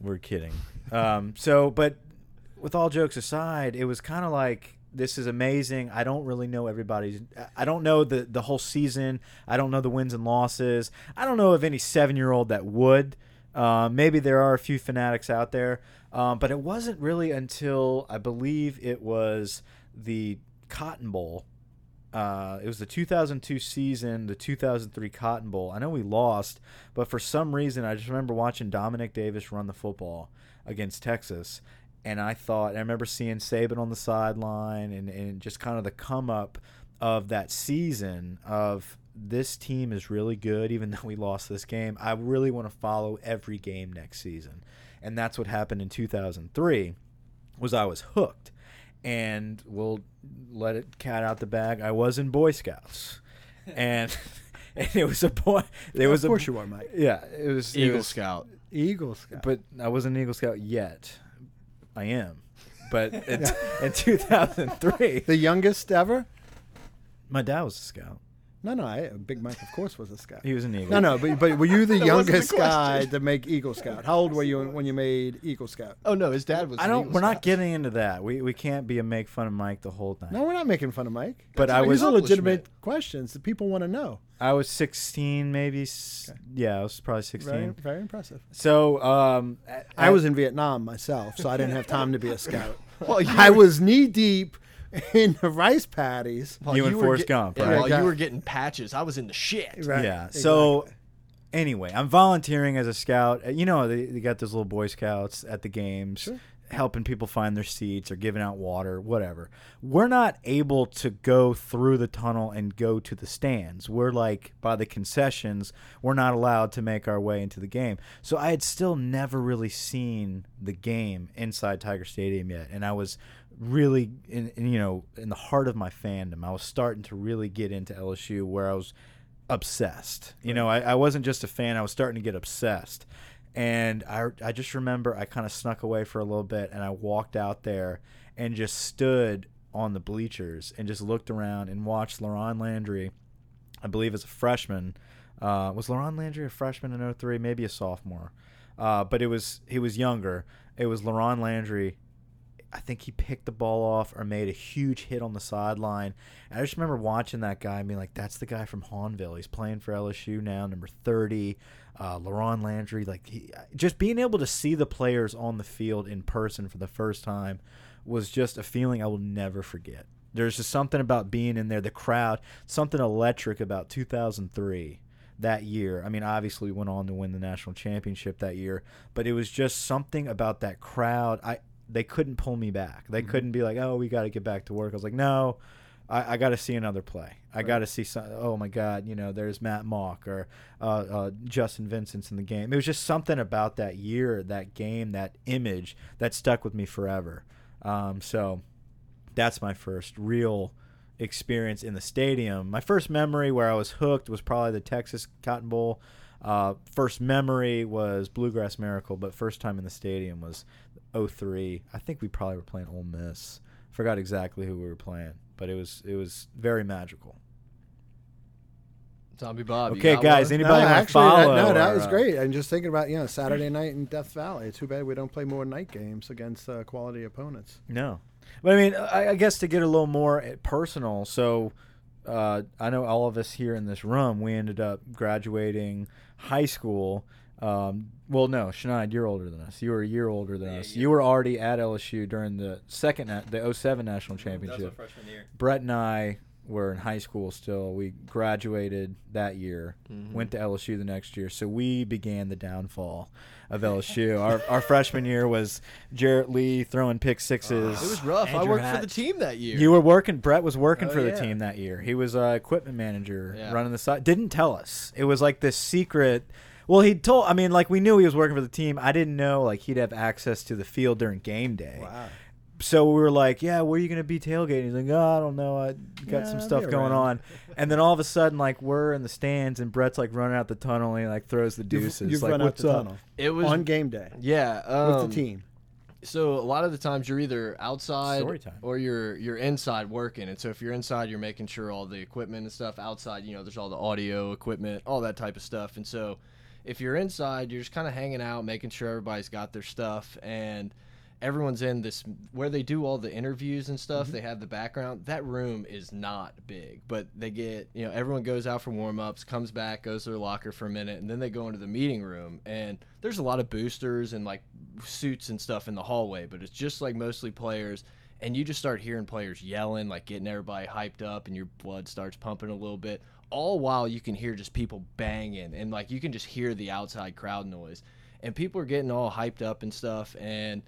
We're kidding. Um, so, but with all jokes aside, it was kind of like this is amazing. I don't really know everybody's. I don't know the the whole season. I don't know the wins and losses. I don't know of any seven year old that would. Uh, maybe there are a few fanatics out there, um, but it wasn't really until I believe it was the Cotton Bowl uh, it was the 2002 season, the 2003 Cotton Bowl. I know we lost, but for some reason, I just remember watching Domanick Davis run the football against Texas, and I thought I remember seeing Saban on the sideline, and, and just kind of the come up of that season of this team is really good, even though we lost this game. I really want to follow every game next season, and that's what happened in 2003. Was I was hooked and we'll let it cat out the bag. I was in Boy Scouts, and and it was a boy. There was of course a you are, Mike. yeah. It was it Eagle was- Scout. Eagle Scout. but I wasn't an Eagle Scout yet. I am, but in, in 2003, the youngest ever? my dad was a scout. No, no. I, Big Mike, of course, was a scout. He was an Eagle. No, no. But, but were you the That the youngest guy to make Eagle Scout? How old were you when you made Eagle Scout? Oh no, his dad was. I an don't. Eagle We're not getting into that. We we can't be a make fun of Mike the whole time. No, we're not making fun of Mike. But That's- I was- These are legitimate Accomplishment. questions that people want to know. I was 16, maybe. Okay. Yeah, I was probably 16. Very, very impressive. So um, I was in Vietnam myself, so I didn't have time to be a scout. Well, I was knee deep in the rice paddies. while You and were Forrest get- Gump, yeah, right? While you were getting patches, I was in the shit. Right. Yeah. exactly. So anyway, I'm volunteering as a scout. Uh, You know, they, they got those little Boy Scouts at the games. Sure. helping people find their seats or giving out water, whatever. We're not able to go through the tunnel and go to the stands. We're like by the concessions, we're not allowed to make our way into the game. So I had still never really seen the game inside Tiger Stadium yet, and I was really in, in you know in the heart of my fandom. I was starting to really get into LSU where I was obsessed. You know, I, I wasn't just a fan, I was starting to get obsessed. And I, I just remember I kind of snuck away for a little bit and I walked out there and just stood on the bleachers and just looked around and watched LaRon Landry, I believe as a freshman. Uh, was LaRon Landry a freshman in 03? Maybe a sophomore. Uh, but it was he was younger. It was LaRon Landry I think he picked the ball off or made a huge hit on the sideline. And I just remember watching that guy and being like, that's the guy from Hahnville. He's playing for LSU now, number 30. Uh, LaRon Landry, like he, just being able to see the players on the field in person for the first time was just a feeling I will never forget. There's just something about being in there, the crowd, something electric about 2003 that year. I mean, obviously, we went on to win the national championship that year, but it was just something about that crowd. I they couldn't pull me back. They Mm-hmm. couldn't be like, "Oh, we got to get back to work." I was like, "No, I, I got to see another play. I got to see some. Oh my God, you know, there's Matt Mauck or uh, uh, Justin Vincent's in the game. It was just something about that year, that game, that image that stuck with me forever. Um, so that's my first real experience in the stadium. My first memory where I was hooked was probably the Texas Cotton Bowl. Uh, first memory was Bluegrass Miracle, but first time in the stadium was 03. I think we probably were playing Ole Miss. Forgot exactly who we were playing, but it was it was very magical. Zombie Bob. you Okay, got guys, one? anybody no, actually, follow? that, no, that or, was uh, great. I'm just thinking about you know Saturday night in Death Valley. Too bad we don't play more night games against uh, quality opponents. No, but I mean, I, I guess to get a little more eh, personal. So, uh, I know all of us here in this room, we ended up graduating high school. Um, well, no, Shania, you're older than us. You were a year older than Yeah, us. yeah. You were already at LSU during the second, na- the 07 national championship. freshman year. Brett and I were in high school still. We graduated that year, Mhm. went to LSU the next year. So we began the downfall of LSU. our, our freshman year was Jarrett Lee throwing pick sixes. It was rough. I Andrew worked for the team that year. You were working. Brett was working Oh, for the yeah. team that year. He was uh, equipment manager, Yeah. running the side. Didn't tell us. It was like this secret. Well, he told. I mean, like we knew he was working for the team. I didn't know like he'd have access to the field during game day. Wow. So we were like, "Yeah, where are you gonna be tailgating?" He's like, "Oh, I don't know. I got Yeah, some stuff going around." on." And then all of a sudden, like we're in the stands, and Brett's like running out the tunnel, and he like throws the You've, deuces. you've like, run out the up? tunnel it was on game day yeah with um, the team. So a lot of the times you're either outside Story time. or you're you're inside working. And so if you're inside, you're making sure all the equipment and stuff outside. You know, there's all the audio equipment, all that type of stuff. And so if you're inside, you're just kind of hanging out, making sure everybody's got their stuff and everyone's in this where they do all the interviews and stuff. Mm-hmm. They have the background. That room is not big, but they get you know everyone goes out for warm ups, comes back, goes to their locker for a minute, and then they go into the meeting room. And there's a lot of boosters and like suits and stuff in the hallway, but it's just like mostly players. And you just start hearing players yelling, like getting everybody hyped up, and your blood starts pumping a little bit. All while you can hear just people banging, and like you can just hear the outside crowd noise, and people are getting all hyped up and stuff. And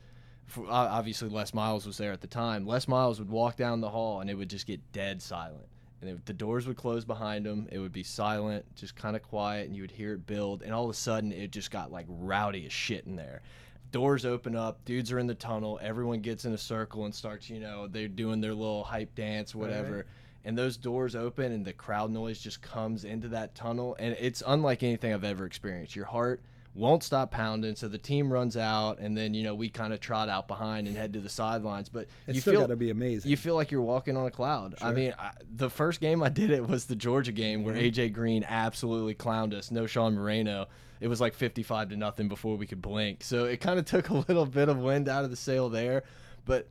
for, obviously, Les Miles was there at the time. Les Miles would walk down the hall, and it would just get dead silent. And it, the doors would close behind him. It would be silent, just kind of quiet, and you would hear it build. And all of a sudden, it just got like rowdy as shit in there. Doors open up, dudes are in the tunnel. Everyone gets in a circle and starts, you know, they're doing their little hype dance, whatever. And those doors open, and the crowd noise just comes into that tunnel, and it's unlike anything I've ever experienced. Your heart won't stop pounding, so the team runs out, and then you know we kind of trot out behind and head to the sidelines. But It's you still feel got to be amazing. you feel like you're walking on a cloud. I mean, I, the first game I did it was the Georgia game where mm-hmm. AJ Green absolutely clowned us. Knowshon Moreno. It was like 55 to nothing before we could blink. So it kind of took a little bit of wind out of the sail there, but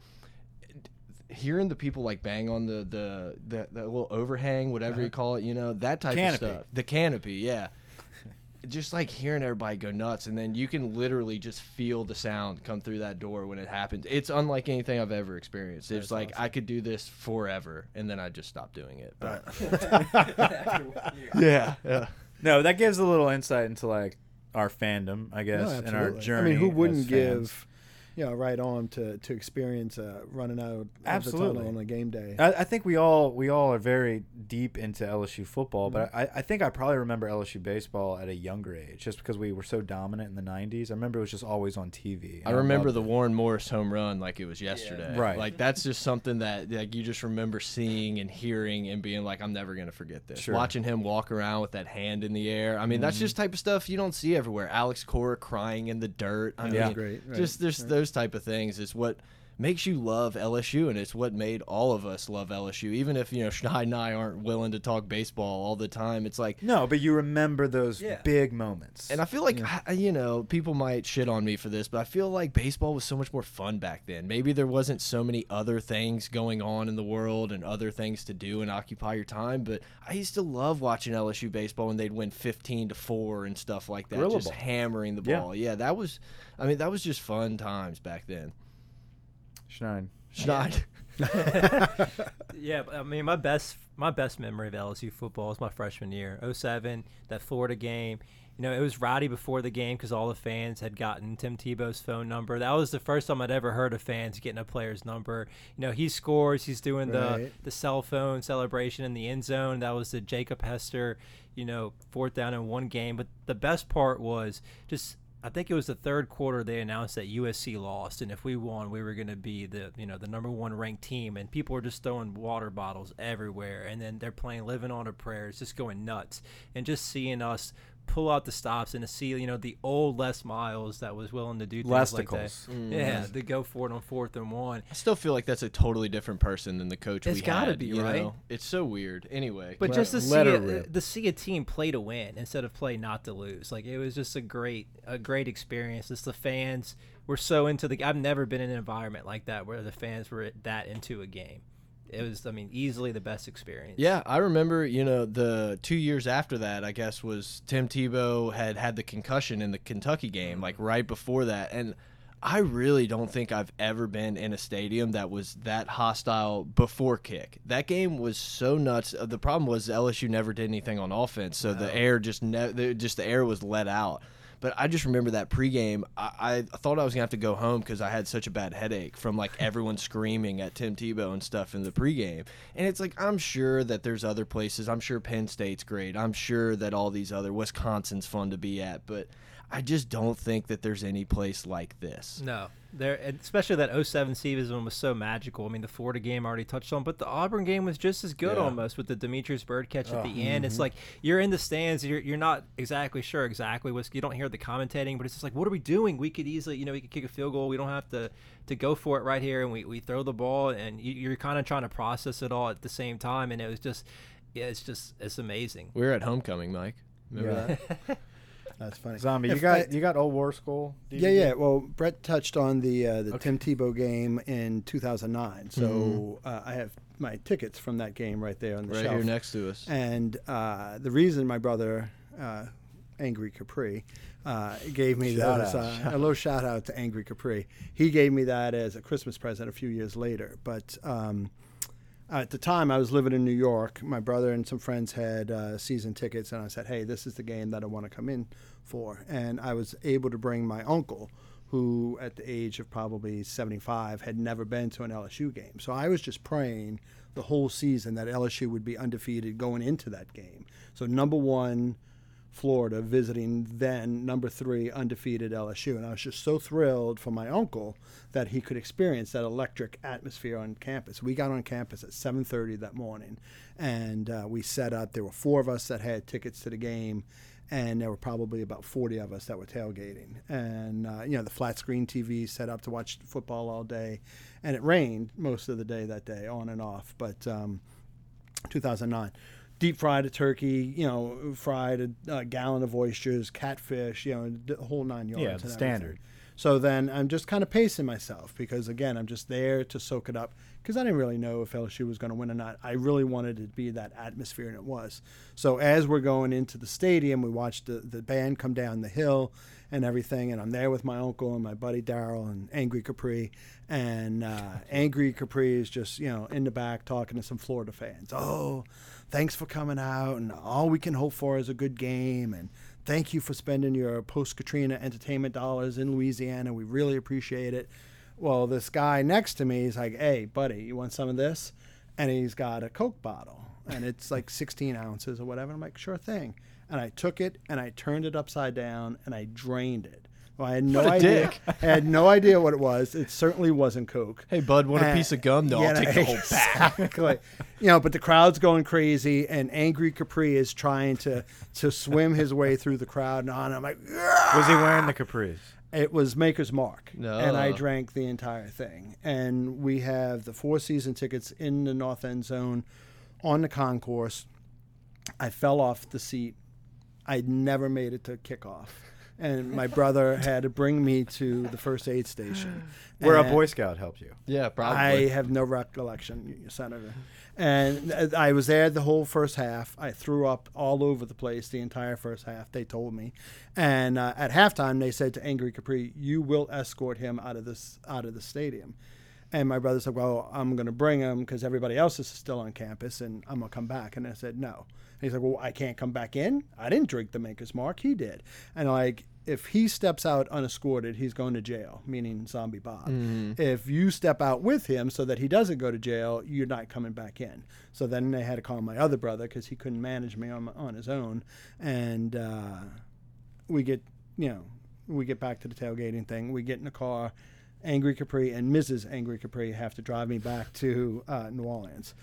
hearing the people like bang on the the the, the little overhang, whatever you uh-huh. call it, you know, that type Canopy. of stuff. The canopy, yeah. Just like hearing everybody go nuts, and then you can literally just feel the sound come through that door when it happens. It's unlike anything I've ever experienced. It's like I could do this forever, and then I just stopped doing it. But yeah, yeah. No, that gives a little insight into like our fandom, I guess, No, and our journey. I mean, who wouldn't fans. give you know right on to to experience uh, running out of Absolutely. the tunnel on a game day. I, I think we all we all are very deep into LSU football, but Mm-hmm. I, I think I probably remember LSU baseball at a younger age, just because we were so dominant in the '90s. I remember it was just always on TV. I and remember loved the it. Warren Morris home run like it was yesterday. Right. Like that's just something that like you just remember seeing and hearing and being like, I'm never gonna forget this. Sure. Watching him walk around with that hand in the air. I mean, that's just type of stuff you don't see everywhere. Alex Cora crying in the dirt. I Yeah. mean, Great, right, just there's those type of things is what makes you love LSU and it's what made all of us love LSU. Even if, you know, Schneid and I aren't willing to talk baseball all the time. It's like No, but you remember those Yeah. big moments. and I feel like I- you know people might shit on me for this, but I feel like baseball was so much more fun back then. Maybe there wasn't so many other things going on in the world and other things to do and occupy your time. But I used to love watching LSU baseball when they'd win fifteen to four and stuff like that, Gorilla just hammering the Yeah. ball. Yeah. that was. I mean, that was just fun times back then. Schneid. Schneid. Yeah, I mean, my best my best memory of LSU football is my freshman year, 07, that Florida game. You know, it was rowdy before the game because all the fans had gotten Tim Tebow's phone number. That was the first time I'd ever heard of fans getting a player's number. You know, he scores, he's doing the the cell phone celebration in the end zone. That was the Jacob Hester, you know, fourth down in one game. But the best part was just I think it was the third quarter they announced that USC lost, and if we won, we were going to be the you know the number one ranked team, and people were just throwing water bottles everywhere, and then they're playing "Living on a Prayer," it's just going nuts, and just seeing us pull out the stops and to see you know the old Les Miles that was willing to do things like that, Lesticles. Mm. yeah, to go for it on fourth and one. I still feel like that's a totally different person than the coach It's we gotta had, be, you right? know? It's so weird. Anyway, But Let- just to see a, to see a team play to win instead of play not to lose, like it was just a great a great experience. Just the fans were so into the. I've never been in an environment like that where the fans were that into a game. It was, I mean, easily the best experience. Yeah, I remember, you know, the two years after that, I guess, was Tim Tebow had had the concussion in the Kentucky game, like right before that. And I really don't think I've ever been in a stadium that was that hostile before kick. That game was so nuts. The problem was LSU never did anything on offense, so the air just ne- just the air was let out. But I just remember that pregame. I, I thought I was gonna have to go home because I had such a bad headache from like everyone screaming at Tim Tebow and stuff in the pregame. And it's like I'm sure that there's other places. I'm sure Penn State's great. I'm sure that all these other Wisconsin's fun to be at. But I just don't think that there's any place like this. No, there, and especially that 07 season was so magical. I mean, the Florida game I already touched on, but the Auburn game was just as good Yeah. almost with the Demetrius Byrd catch at Oh, the mm-hmm. end. It's like you're in the stands, you're, you're not exactly sure exactly what's. You don't hear the commentating, but it's just like, what are we doing? We could easily, you know, we could kick a field goal. We don't have to to go for it right here, and we, we throw the ball, and you, you're kind of trying to process it all at the same time, and it was just, yeah, it's just it's amazing. We were at homecoming, Mike. Remember Yeah. that? That's funny. Zombie, you got I- you got old War School? Yeah, yeah. Well, Brett touched on the uh, the Okay. Tim Tebow game in 2009, so Mm-hmm. uh, I have my tickets from that game right there on the Right shelf. here next to us. And uh, the reason my brother, uh, Angry Capri, uh, gave me Shout those, out. uh, a little shout out to Angry Capri. He gave me that as a Christmas present a few years later. But um, at the time, I was living in New York. My brother and some friends had uh, season tickets, and I said, "Hey, this is the game that I want to come in for." And I was able to bring my uncle. Who, at the age of probably 75, had never been to an LSU game. So I was just praying the whole season that LSU would be undefeated going into that game. So number one, Florida visiting then number three undefeated LSU, and I was just so thrilled for my uncle that he could experience that electric atmosphere on campus. We got on campus at 7:30 that morning, and uh, we set up. There were four of us that had tickets to the game. And there were probably about 40 of us that were tailgating. And, uh, you know, the flat screen TV set up to watch football all day. And it rained most of the day that day, on and off. But um, 2009. Deep fried a turkey, you know, fried a, a gallon of oysters, catfish, you know, the whole nine yards. Yeah, the standard. So then I'm just kind of pacing myself because again I'm just there to soak it up because I didn't really know if LSU was going to win or not. I really wanted it to be that atmosphere and it was. So as we're going into the stadium, we watched the the band come down the hill and everything, and I'm there with my uncle and my buddy Daryl and Angry Capri, and uh, Angry Capri is just you know in the back talking to some Florida fans. Oh, thanks for coming out, and all we can hope for is a good game, and thank you for spending your post Katrina entertainment dollars in Louisiana. We really appreciate it. Well, this guy next to me is like, "Hey, buddy, you want some of this?" And he's got a Coke bottle, and it's like 16 ounces or whatever. I'm like, "Sure thing." And I took it and I turned it upside down and I drained it. Well, I had no What a idea. dick. I had no idea what it was. It certainly wasn't Coke. Hey, bud, want a Uh, piece of gum? No, yeah, I'll take the whole pack. Exactly. you know, but the crowd's going crazy, and Angry Capri is trying to to swim his way through the crowd, and on. I'm like, Was he wearing the capris? it was Maker's Mark, no. and I drank the entire thing. And we have the four season tickets in the North End Zone on the concourse. I fell off the seat. I never made it to kickoff. And my brother had to bring me to the first aid station. Where a Boy Scout helped you. Yeah, probably. I have no recollection, Senator. And I was there the whole first half. I threw up all over the place the entire first half. They told me, and uh, at halftime they said to Angry Capri, "You will escort him out of this out of the stadium." And my brother said, "Well, I'm going to bring him because everybody else is still on campus, and I'm going to come back." And I said, "No." He's like, "Well, I can't come back in. I didn't drink the Maker's Mark. He did." And like, if he steps out unescorted, he's going to jail, meaning Zombie Bob. If you step out with him so that he doesn't go to jail, you're not coming back in. So then they had to call my other brother because he couldn't manage me on on his own, and uh, we get you know we get back to the tailgating thing. We get in the car. Angry Capri and Mrs. Angry Capri have to drive me back to uh, New Orleans.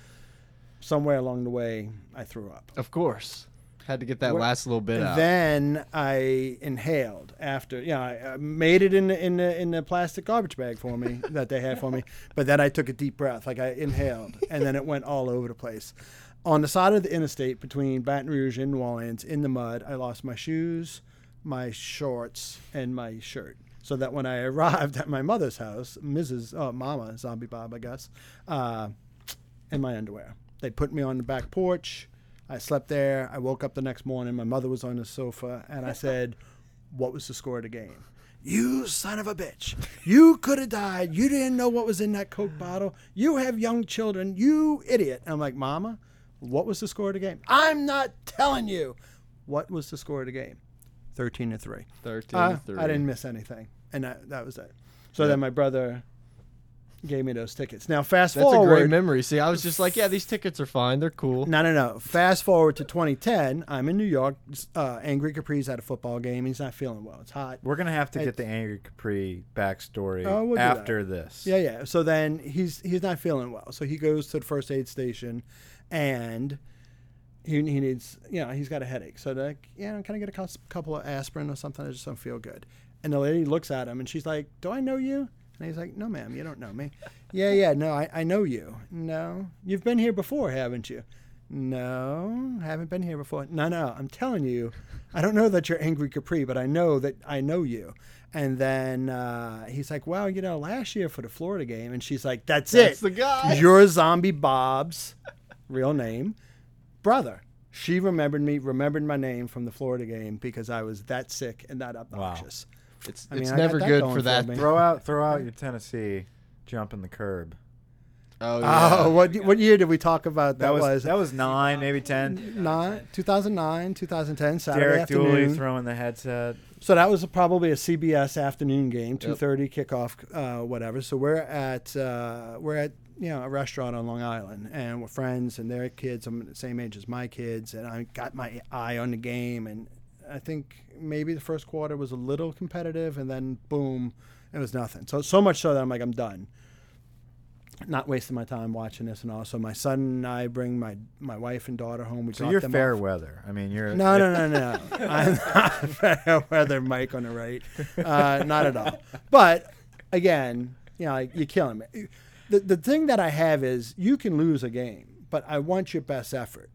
Somewhere along the way, I threw up. of course. Had to get that last little bit out. Then I inhaled after, you know, I made it in the, in the in the plastic garbage bag for me that they had for me. But then I took a deep breath, like I inhaled, and then it went all over the place. On the side of the interstate between Baton Rouge and New Orleans, in the mud, I lost my shoes, my shorts, and my shirt. So that when I arrived at my mother's house, Mrs. Oh, Mama Zombie Bob, I guess, uh, in my underwear. They put me on the back porch. I slept there. I woke up the next morning. My mother was on the sofa, and I said, "What was the score of the game?" You son of a bitch! You could have died. You didn't know what was in that Coke bottle. You have young children. You idiot! I'm like, Mama, what was the score of the game? I'm not telling you. What was the score of the game? Thirteen to three. 13 Uh, to 3. I didn't miss anything, and that, that was it. So then my brother gave me those tickets. Now fast That's forward. That's a great memory. See, I was just like, yeah, these tickets are fine. They're cool. No, no, no. Fast forward to 2010. I'm in New York. Uh, Angry Capri's at a football game. He's not feeling well. It's hot. We're gonna have to I- get the Angry Capri backstory Oh, we'll after this. Yeah, yeah. So then he's he's not feeling well. So he goes to the first aid station, and he, he needs you know he's got a headache. So they're like, yeah, can I get a couple of aspirin or something? I just don't feel good. And the lady looks at him and she's like, "Do I know you?" And he's like, "No, ma'am, you don't know me." yeah, yeah, no, I, I know you. No, you've been here before, haven't you? No, haven't been here before. No, no, I'm telling you, I don't know that you're angry Capri, but I know that I know you. And then uh, he's like, well, you know, last year for the Florida game, and she's like, that's, That's it. the guy. You're Zombie Bob's real name, brother. She remembered me, remembered my name from the Florida game because I was that sick and that obnoxious. It's, I mean, it's I got never that good going for for that. me. Throw out, throw out your Tennessee, jumping the curb. Oh, yeah. Oh, what what year did we talk about? That, That, was, that was nine, maybe ten. nine, 2009, 2010, Saturday Derek Dooley throwing the headset. So that was probably a CBS afternoon game, two thirty kickoff, uh, whatever. So we're at uh, we're at you know a restaurant on Long Island, and we're friends, and their kids. I'm the same age as my kids, and I got my eye on the game, and I think maybe the first quarter was a little competitive, and then boom, it was nothing. So so much so that I'm like I'm done. Not wasting my time watching this, and also my son and I bring my my wife and daughter home. We So you're fair off. weather. I mean, you're No, no, no, no. I'm not fair weather Mike on the right. Uh, not at all. But again, you know, like, you're killing me. The, the thing that I have is you can lose a game, but I want your best effort.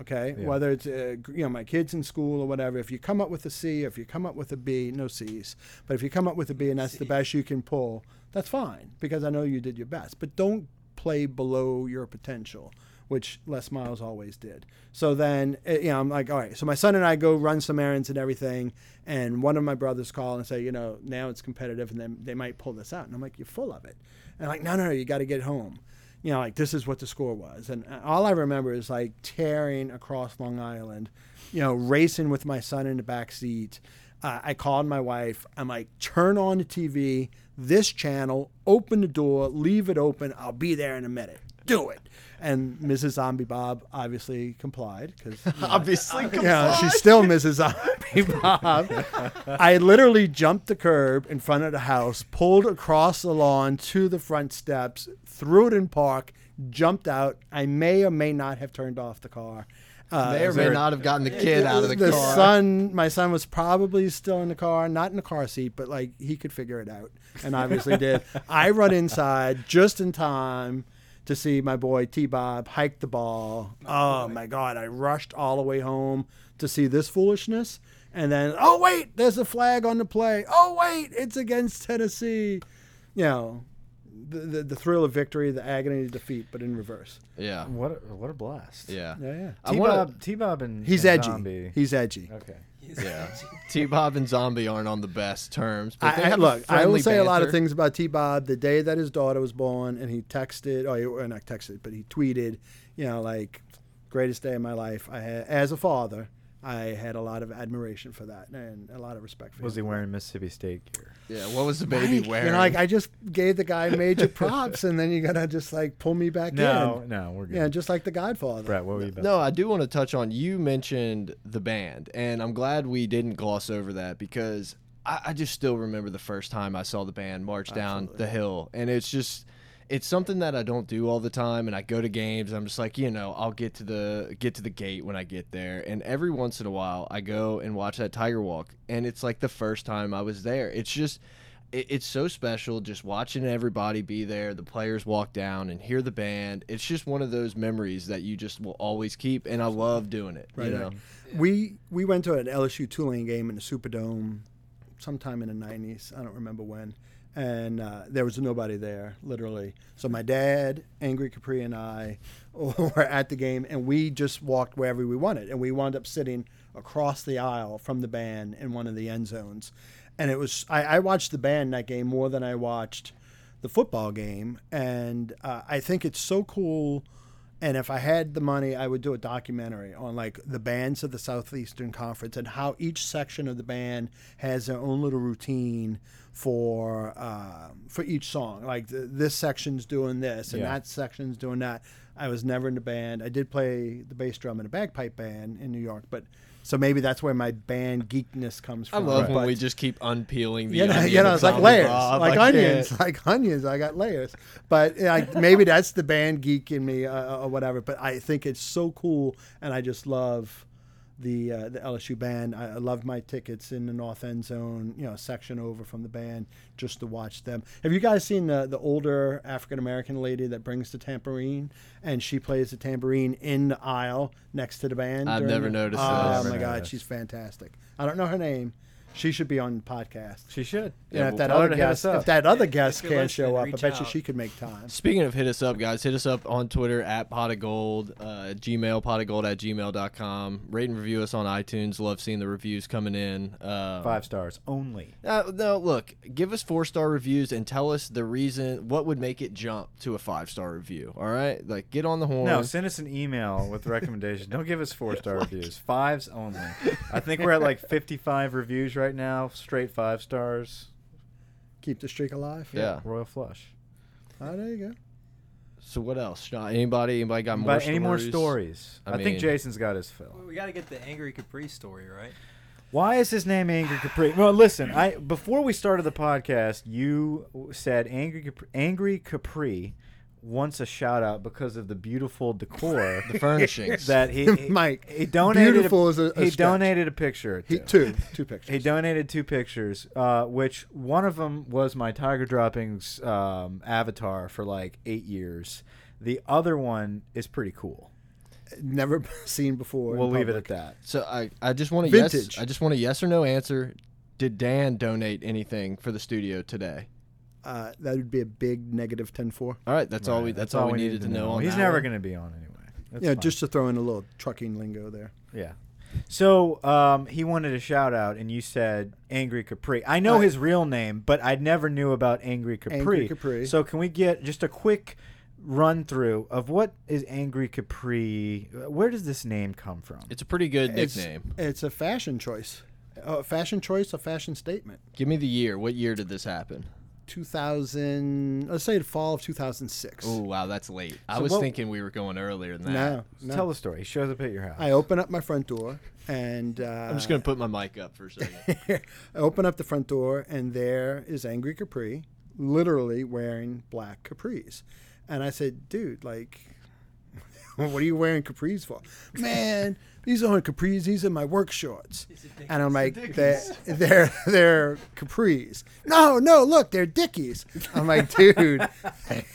Okay, Yeah. whether it's uh, you know my kids in school or whatever. If you come up with a C, or if you come up with a B, no C's. But if you come up with a B and that's the best you can pull, that's fine because I know you did your best. But don't play below your potential, which Les Miles always did. So then, eh, you know, I'm like, all right. So my son and I go run some errands and everything, and one of my brothers call and say, you know, now it's competitive, and then they might pull this out. And I'm like, you're full of it. And I'm like, no, no, no, you got to get home. You know, like this is what the score was, and uh, all I remember is like tearing across Long Island, you know, racing with my son in the back seat. Uh, I called my wife. I'm like, turn on the TV. this channel, open the door, leave it open. I'll be there in a minute. Do it. And Mrs. Zombie Bob obviously complied because Obviously, yeah, she's still Mrs. Zombie Bob. I literally jumped the curb in front of the house, pulled across the lawn to the front steps, threw it in park, jumped out. I may or may not have turned off the car. Uh, may or may not have gotten the kid out of the, the car. son, my son was probably still in the car, not in the car seat, but like he could figure it out, and obviously did. I run inside just in time to see my boy T Bob hike the ball. Oh my God! I rushed all the way home to see this foolishness, and then oh wait, there's a flag on the play. Oh wait, it's against Tennessee. You know, the the, the thrill of victory, the agony of defeat, but in reverse. yeah, What a, what a blast. yeah, Yeah, yeah. I T wanna- Bob T Bob and He's and edgy. Zombie. He's edgy. okay. Yeah. T Bob and Zombie aren't on the best terms. But I, I, look, I will friendly say a lot of things about T Bob. The day that his daughter was born, and he texted, oh, he, or not texted, but he tweeted, you know, like, greatest day of my life. I had, as a father, I had a lot of admiration for that and a lot of respect for Was he wearing Mississippi State gear? Yeah, what was the baby Mike, wearing? You know, like I just gave the guy major props, and then you gotta just like pull me back No, in. no, no, we're good. Yeah, just like the Godfather. Brett, what were you about? No, I do want to touch on. You mentioned the band, and I'm glad we didn't gloss over that because I, I just still remember the first time I saw the band march down the hill, and it's just it's something that I don't do all the time. And I go to games, I'm just like, you know, I'll get to the get to the gate when I get there, and every once in a while I go and watch that Tiger Walk, and it's like the first time I was there. It's just it, it's so special just watching everybody be there, the players walk down and hear the band. It's just one of those memories that you just will always keep, and I love doing it. Right, you know, right. We we went to an LSU Tulane game in the Superdome sometime in the '90s. I don't remember when, and uh, there was nobody there, literally. So my dad, Angry Capri, and I were at the game, and we just walked wherever we wanted, and we wound up sitting across the aisle from the band in one of the end zones. And it was I, I watched the band that game more than I watched the football game, and uh, I think it's so cool. And if I had the money, I would do a documentary on like the bands of the Southeastern Conference and how each section of the band has their own little routine for uh, for each song. Like th this section's doing this and Yeah. that section's doing that. I was never in the band. I did play the bass drum in a bagpipe band in New York, but so maybe that's where my band geekness comes from. I love when we just keep unpeeling the you know, you know, it's like layers, like can't- onions, like onions. I got layers, but like, maybe that's the band geek in me uh, or whatever. But I think it's so cool, and I just love the uh, the LSU band. I, I love my tickets in the north end zone, you know, section over from the band, just to watch them. Have you guys seen the the older African American lady that brings the tambourine, and she plays the tambourine in the aisle next to the band? I've never the- noticed Oh that. Never my god, she's fantastic. I don't know her name. She should be on the podcast. She should. Yeah, Yeah, if we'll that other guest, if that other guest you're can't show up, I reach bet you she could make time. Speaking of hit us up, guys, hit us up on Twitter at pot of gold, uh, Gmail, pot of gold at gmail.com. Rate and review us on iTunes. Love seeing the reviews coming in. Uh, Five stars only. Uh, no, look, give us four star reviews and tell us the reason, what would make it jump to a five star review. All right? Like, get on the horn. No, send us an email with recommendations. Don't give us four star reviews. Fives only. I think we're at like 55 reviews right now, straight five stars. Keep the streak alive. Yeah. Royal Flush. Oh, there you go. So, what else? Sean, Anybody? Anybody got more But stories? any more stories? I I, think Jason's got his fill. We got to get the Angry Capri story, right? Why is his name Angry Capri? Well, listen, I before we started the podcast, you said Angry Capri, Angry Capri wants a shout out because of the beautiful decor The furnishings. that he, he Mike, he donated. beautiful is a- a he stretch. donated a picture. He, two, two pictures. He donated two pictures, uh, which one of them was my Tiger Droppings um, avatar for like eight years. The other one is pretty cool. Never seen before. We'll leave it at that. so, I, I just want a yes. I just want a yes or no answer. Did Dan donate anything for the studio today? Uh, that would be a big negative 10-4. All right, that's all we. Right, That's, all, we needed to know. on He's that never one. going to be on anyway. That's yeah, fine. just to throw in a little trucking lingo there. Yeah. So um, he wanted a shout out, and you said Angry Capri. I know I- his real name, but I never knew about Angry Capri. Angry Capri. So can we get just a quick run through of what is Angry Capri? Where does this name come from? It's a pretty good It's- nickname. It's a fashion choice. A fashion choice, a fashion statement. Give me the year. What year did this happen? 2000. Let's say the fall of 2006. Oh wow, that's late. I So was what- thinking we were going earlier than that. No, no. Tell the story. He shows up at your house. I open up my front door and uh, I'm just gonna put my mic up for a second. I open up the front door, and there is Angry Capri, literally wearing black capris. And I said, dude, like, what are you wearing capris for? Man, these aren't capris. These are my work shorts. And I'm like, they're, they're, they're capris. No, no, look, they're Dickies. I'm like, dude,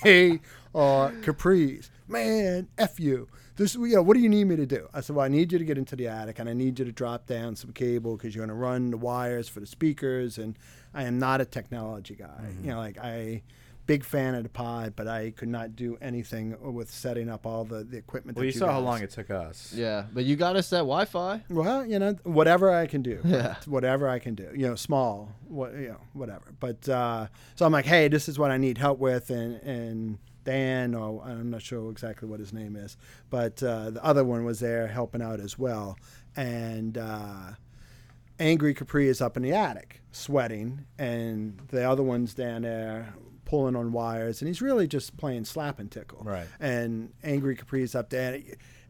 they are capris. Man, F you. This, you know, what do you need me to do? I said, well, I need you to get into the attic and I need you to drop down some cable because you're going to run the wires for the speakers. And I am not a technology guy. You know, like I, big fan of the pod, but I could not do anything with setting up all the, the equipment. well, that you saw how long it took us. yeah, but you got us that Wi-Fi. well, you know, whatever I can do. Yeah. Whatever I can do. You know, small, what you know, whatever. But uh, so I'm like, hey, this is what I need help with, and and Dan, or I'm not sure exactly what his name is, but uh, the other one was there helping out as well, and. Uh, Angry Capri is up in the attic, sweating, and the other one's down there pulling on wires, and he's really just playing slap and tickle. Right. And Angry Capri is up there.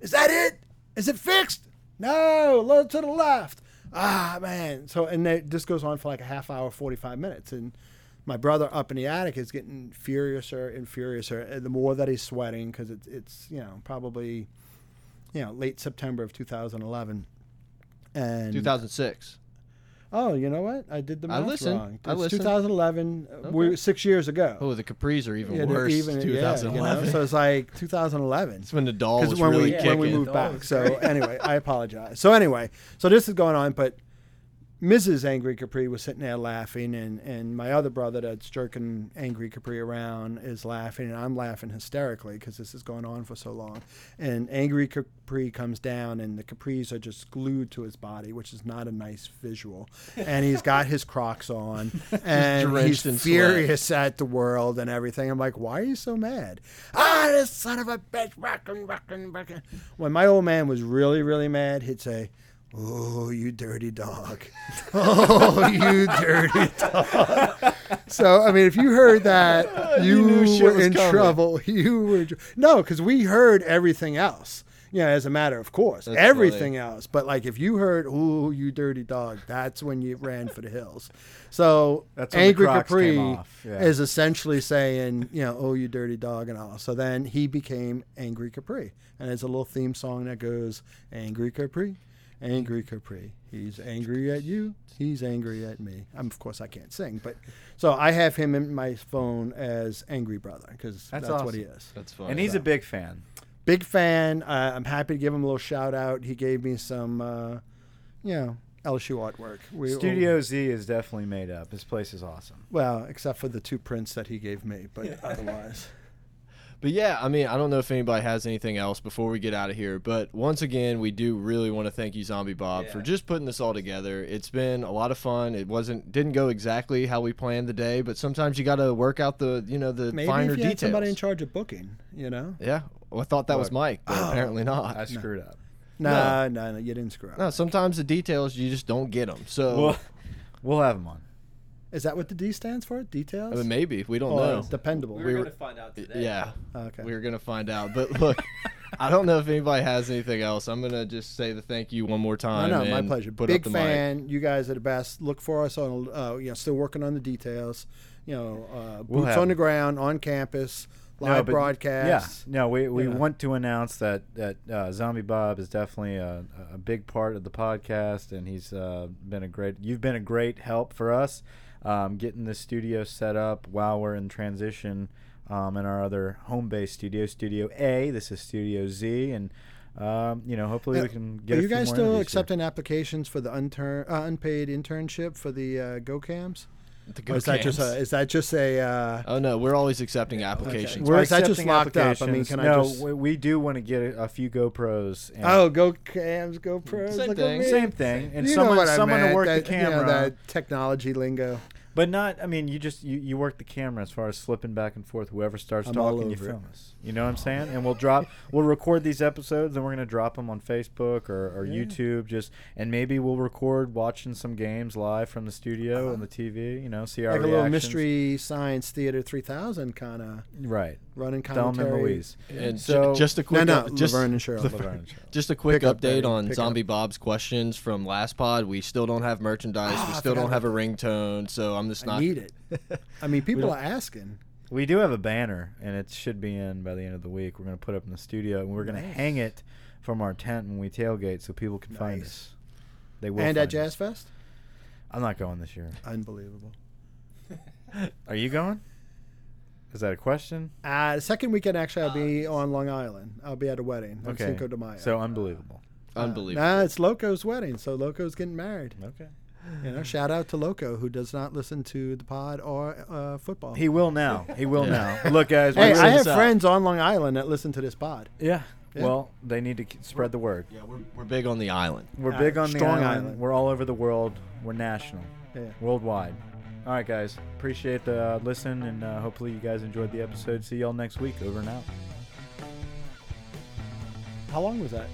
Is that it? Is it fixed? No, a little to the left. Ah, man. So, and it, this goes on for like a half hour, 45 minutes. And my brother up in the attic is getting furiouser and furiouser. And the more that he's sweating, because it's, it's, you know, probably, you know, late September of 2011. And 2006. Oh, you know what? I did the I math listened. wrong. I It's listened. 2011. uh, Okay. We six years ago. Oh, the capris are even Yeah, they're worse. even- yeah, you know, 2011. so it's like 2011. It's when the doll was when really we kicking. when we moved back. So anyway, I apologize. So anyway, so this is going on, but Mrs. Angry Capri was sitting there laughing, and, and my other brother that's jerking Angry Capri around is laughing, and I'm laughing hysterically because this is going on for so long. And Angry Capri comes down, and the capris are just glued to his body, which is not a nice visual. And he's got his Crocs on, and drenched he's in sweat. furious at the world and everything. I'm like, why are you so mad? Ah, this son of a bitch! Rockin', rockin', rockin'. When my old man was really, really mad, he'd say. Oh, you dirty dog. Oh, you dirty dog. So, I mean, if you heard that, you, knew shit were in coming. trouble. You were. No, because we heard everything else. Yeah, as a matter of course. That's everything else. But, like, if you heard, oh, you dirty dog, that's when you ran for the hills. So, That's Angry Capri yeah. is essentially saying, you know, oh, you dirty dog and all. So then he became Angry Capri. And it's a little theme song that goes, Angry Capri, Angry Capri. He's angry at you. He's angry at me. I'm, of course, I can't sing, but so I have him in my phone as Angry Brother because that's, That's what he is. That's funny. And he's a big fan. Big fan. Uh, I'm happy to give him a little shout out. He gave me some, uh, you know, LSU artwork. We, Studio Z is definitely made up. This place is awesome. Well, except for the two prints that he gave me, but otherwise. But yeah, I mean, I don't know if anybody has anything else before we get out of here. But once again, we do really want to thank you, Zombie Bob, for just putting this all together. It's been a lot of fun. It wasn't didn't go exactly how we planned the day, but sometimes you got to work out the you know the Maybe finer if you had somebody in charge of booking, you know. yeah, well, I thought that was Mike, but oh. apparently not. I screwed up. Nah, no, no, you didn't screw up. no, sometimes the details you just don't get them. So We'll, we'll have them on. Is that what the D stands for? Details? I mean, maybe we don't Or know. Dependable. We We were were- going to find out today. Yeah, Okay. we are gonna find out. But look, I don't know if anybody has anything else. I'm gonna just say the thank you one more No, time. no, my and pleasure. Put Big up the mic. fan. You guys are the best. Look for us on, uh, you know, still working on the details. You know, uh, We'll boots have on the ground, on campus, live No, but- broadcasts. Yeah, no, we, we Yeah. want to announce that that uh, Zombie Bob is definitely a, a big part of the podcast, and he's uh, been a great. You've been a great help for us um, getting the studio set up while we're in transition um, in our other home base studio, Studio A. This is Studio Z, and um, you know, hopefully Uh, we can get. Are a you guys still interviews here. accepting applications for the uh, unpaid internship for the uh, GoCams? The Or is that just a, is that just a uh, Oh no, we're always accepting applications. We're- Or is that just accepting locked up? I mean, applications. can I no, just- we, we do want to get a, a few GoPros. And oh GoCams, GoPros? Same Look thing. same thing, and you someone know what I someone meant, to work that, the you know, camera. that technology lingo. But not. I mean, you just you, you work the camera as far as slipping back and forth. Whoever starts I'm talking, you it. film us. You know what I'm saying? And we'll drop. We'll record these episodes, and we're gonna drop them on Facebook or, or Yeah. YouTube. Just and maybe we'll record watching some games live from the studio Uh-huh. on the TV. You know, see our like a little mystery science theater 3000 kind of Right. Running Thelma commentary. and Louise. And ju- So- just a quick no, up- just Laverne and Shirley. Laverne and Shirley. Just a quick Pick up, update Daddy, on pick Zombie Bob's questions from last pod. We still don't have merchandise. Ah, we still don't have a ringtone, so I'm just I not. need it. I mean, people are asking. We do have a banner, and it should be in by the end of the week. We're going to put up in the studio, and we're going to hang it from our tent when we tailgate, so people can find us. They will. And at Jazz us. Fest? I'm not going this year. Unbelievable. Are you going? Is that a question? Uh, the second weekend, actually, I'll be on Long Island. I'll be at a wedding on Okay. Cinco de Mayo. So unbelievable. Uh, Unbelievable. Nah, it's Loco's wedding, so Loco's getting married. Okay. You know, shout out to Loco who does not listen to the pod or uh, football. He will now. He will now. Look, guys. hey, I have out. friends on Long Island that listen to this pod. Yeah. Yeah. Well, they need to k- spread the word. Yeah, we're, we're big on the island. We're Uh, big on the island. island. We're all over the world. We're national, Yeah. worldwide. All right, guys. Appreciate the uh, listen, and uh, hopefully you guys enjoyed the episode. See y'all next week. Over and out. How long was that?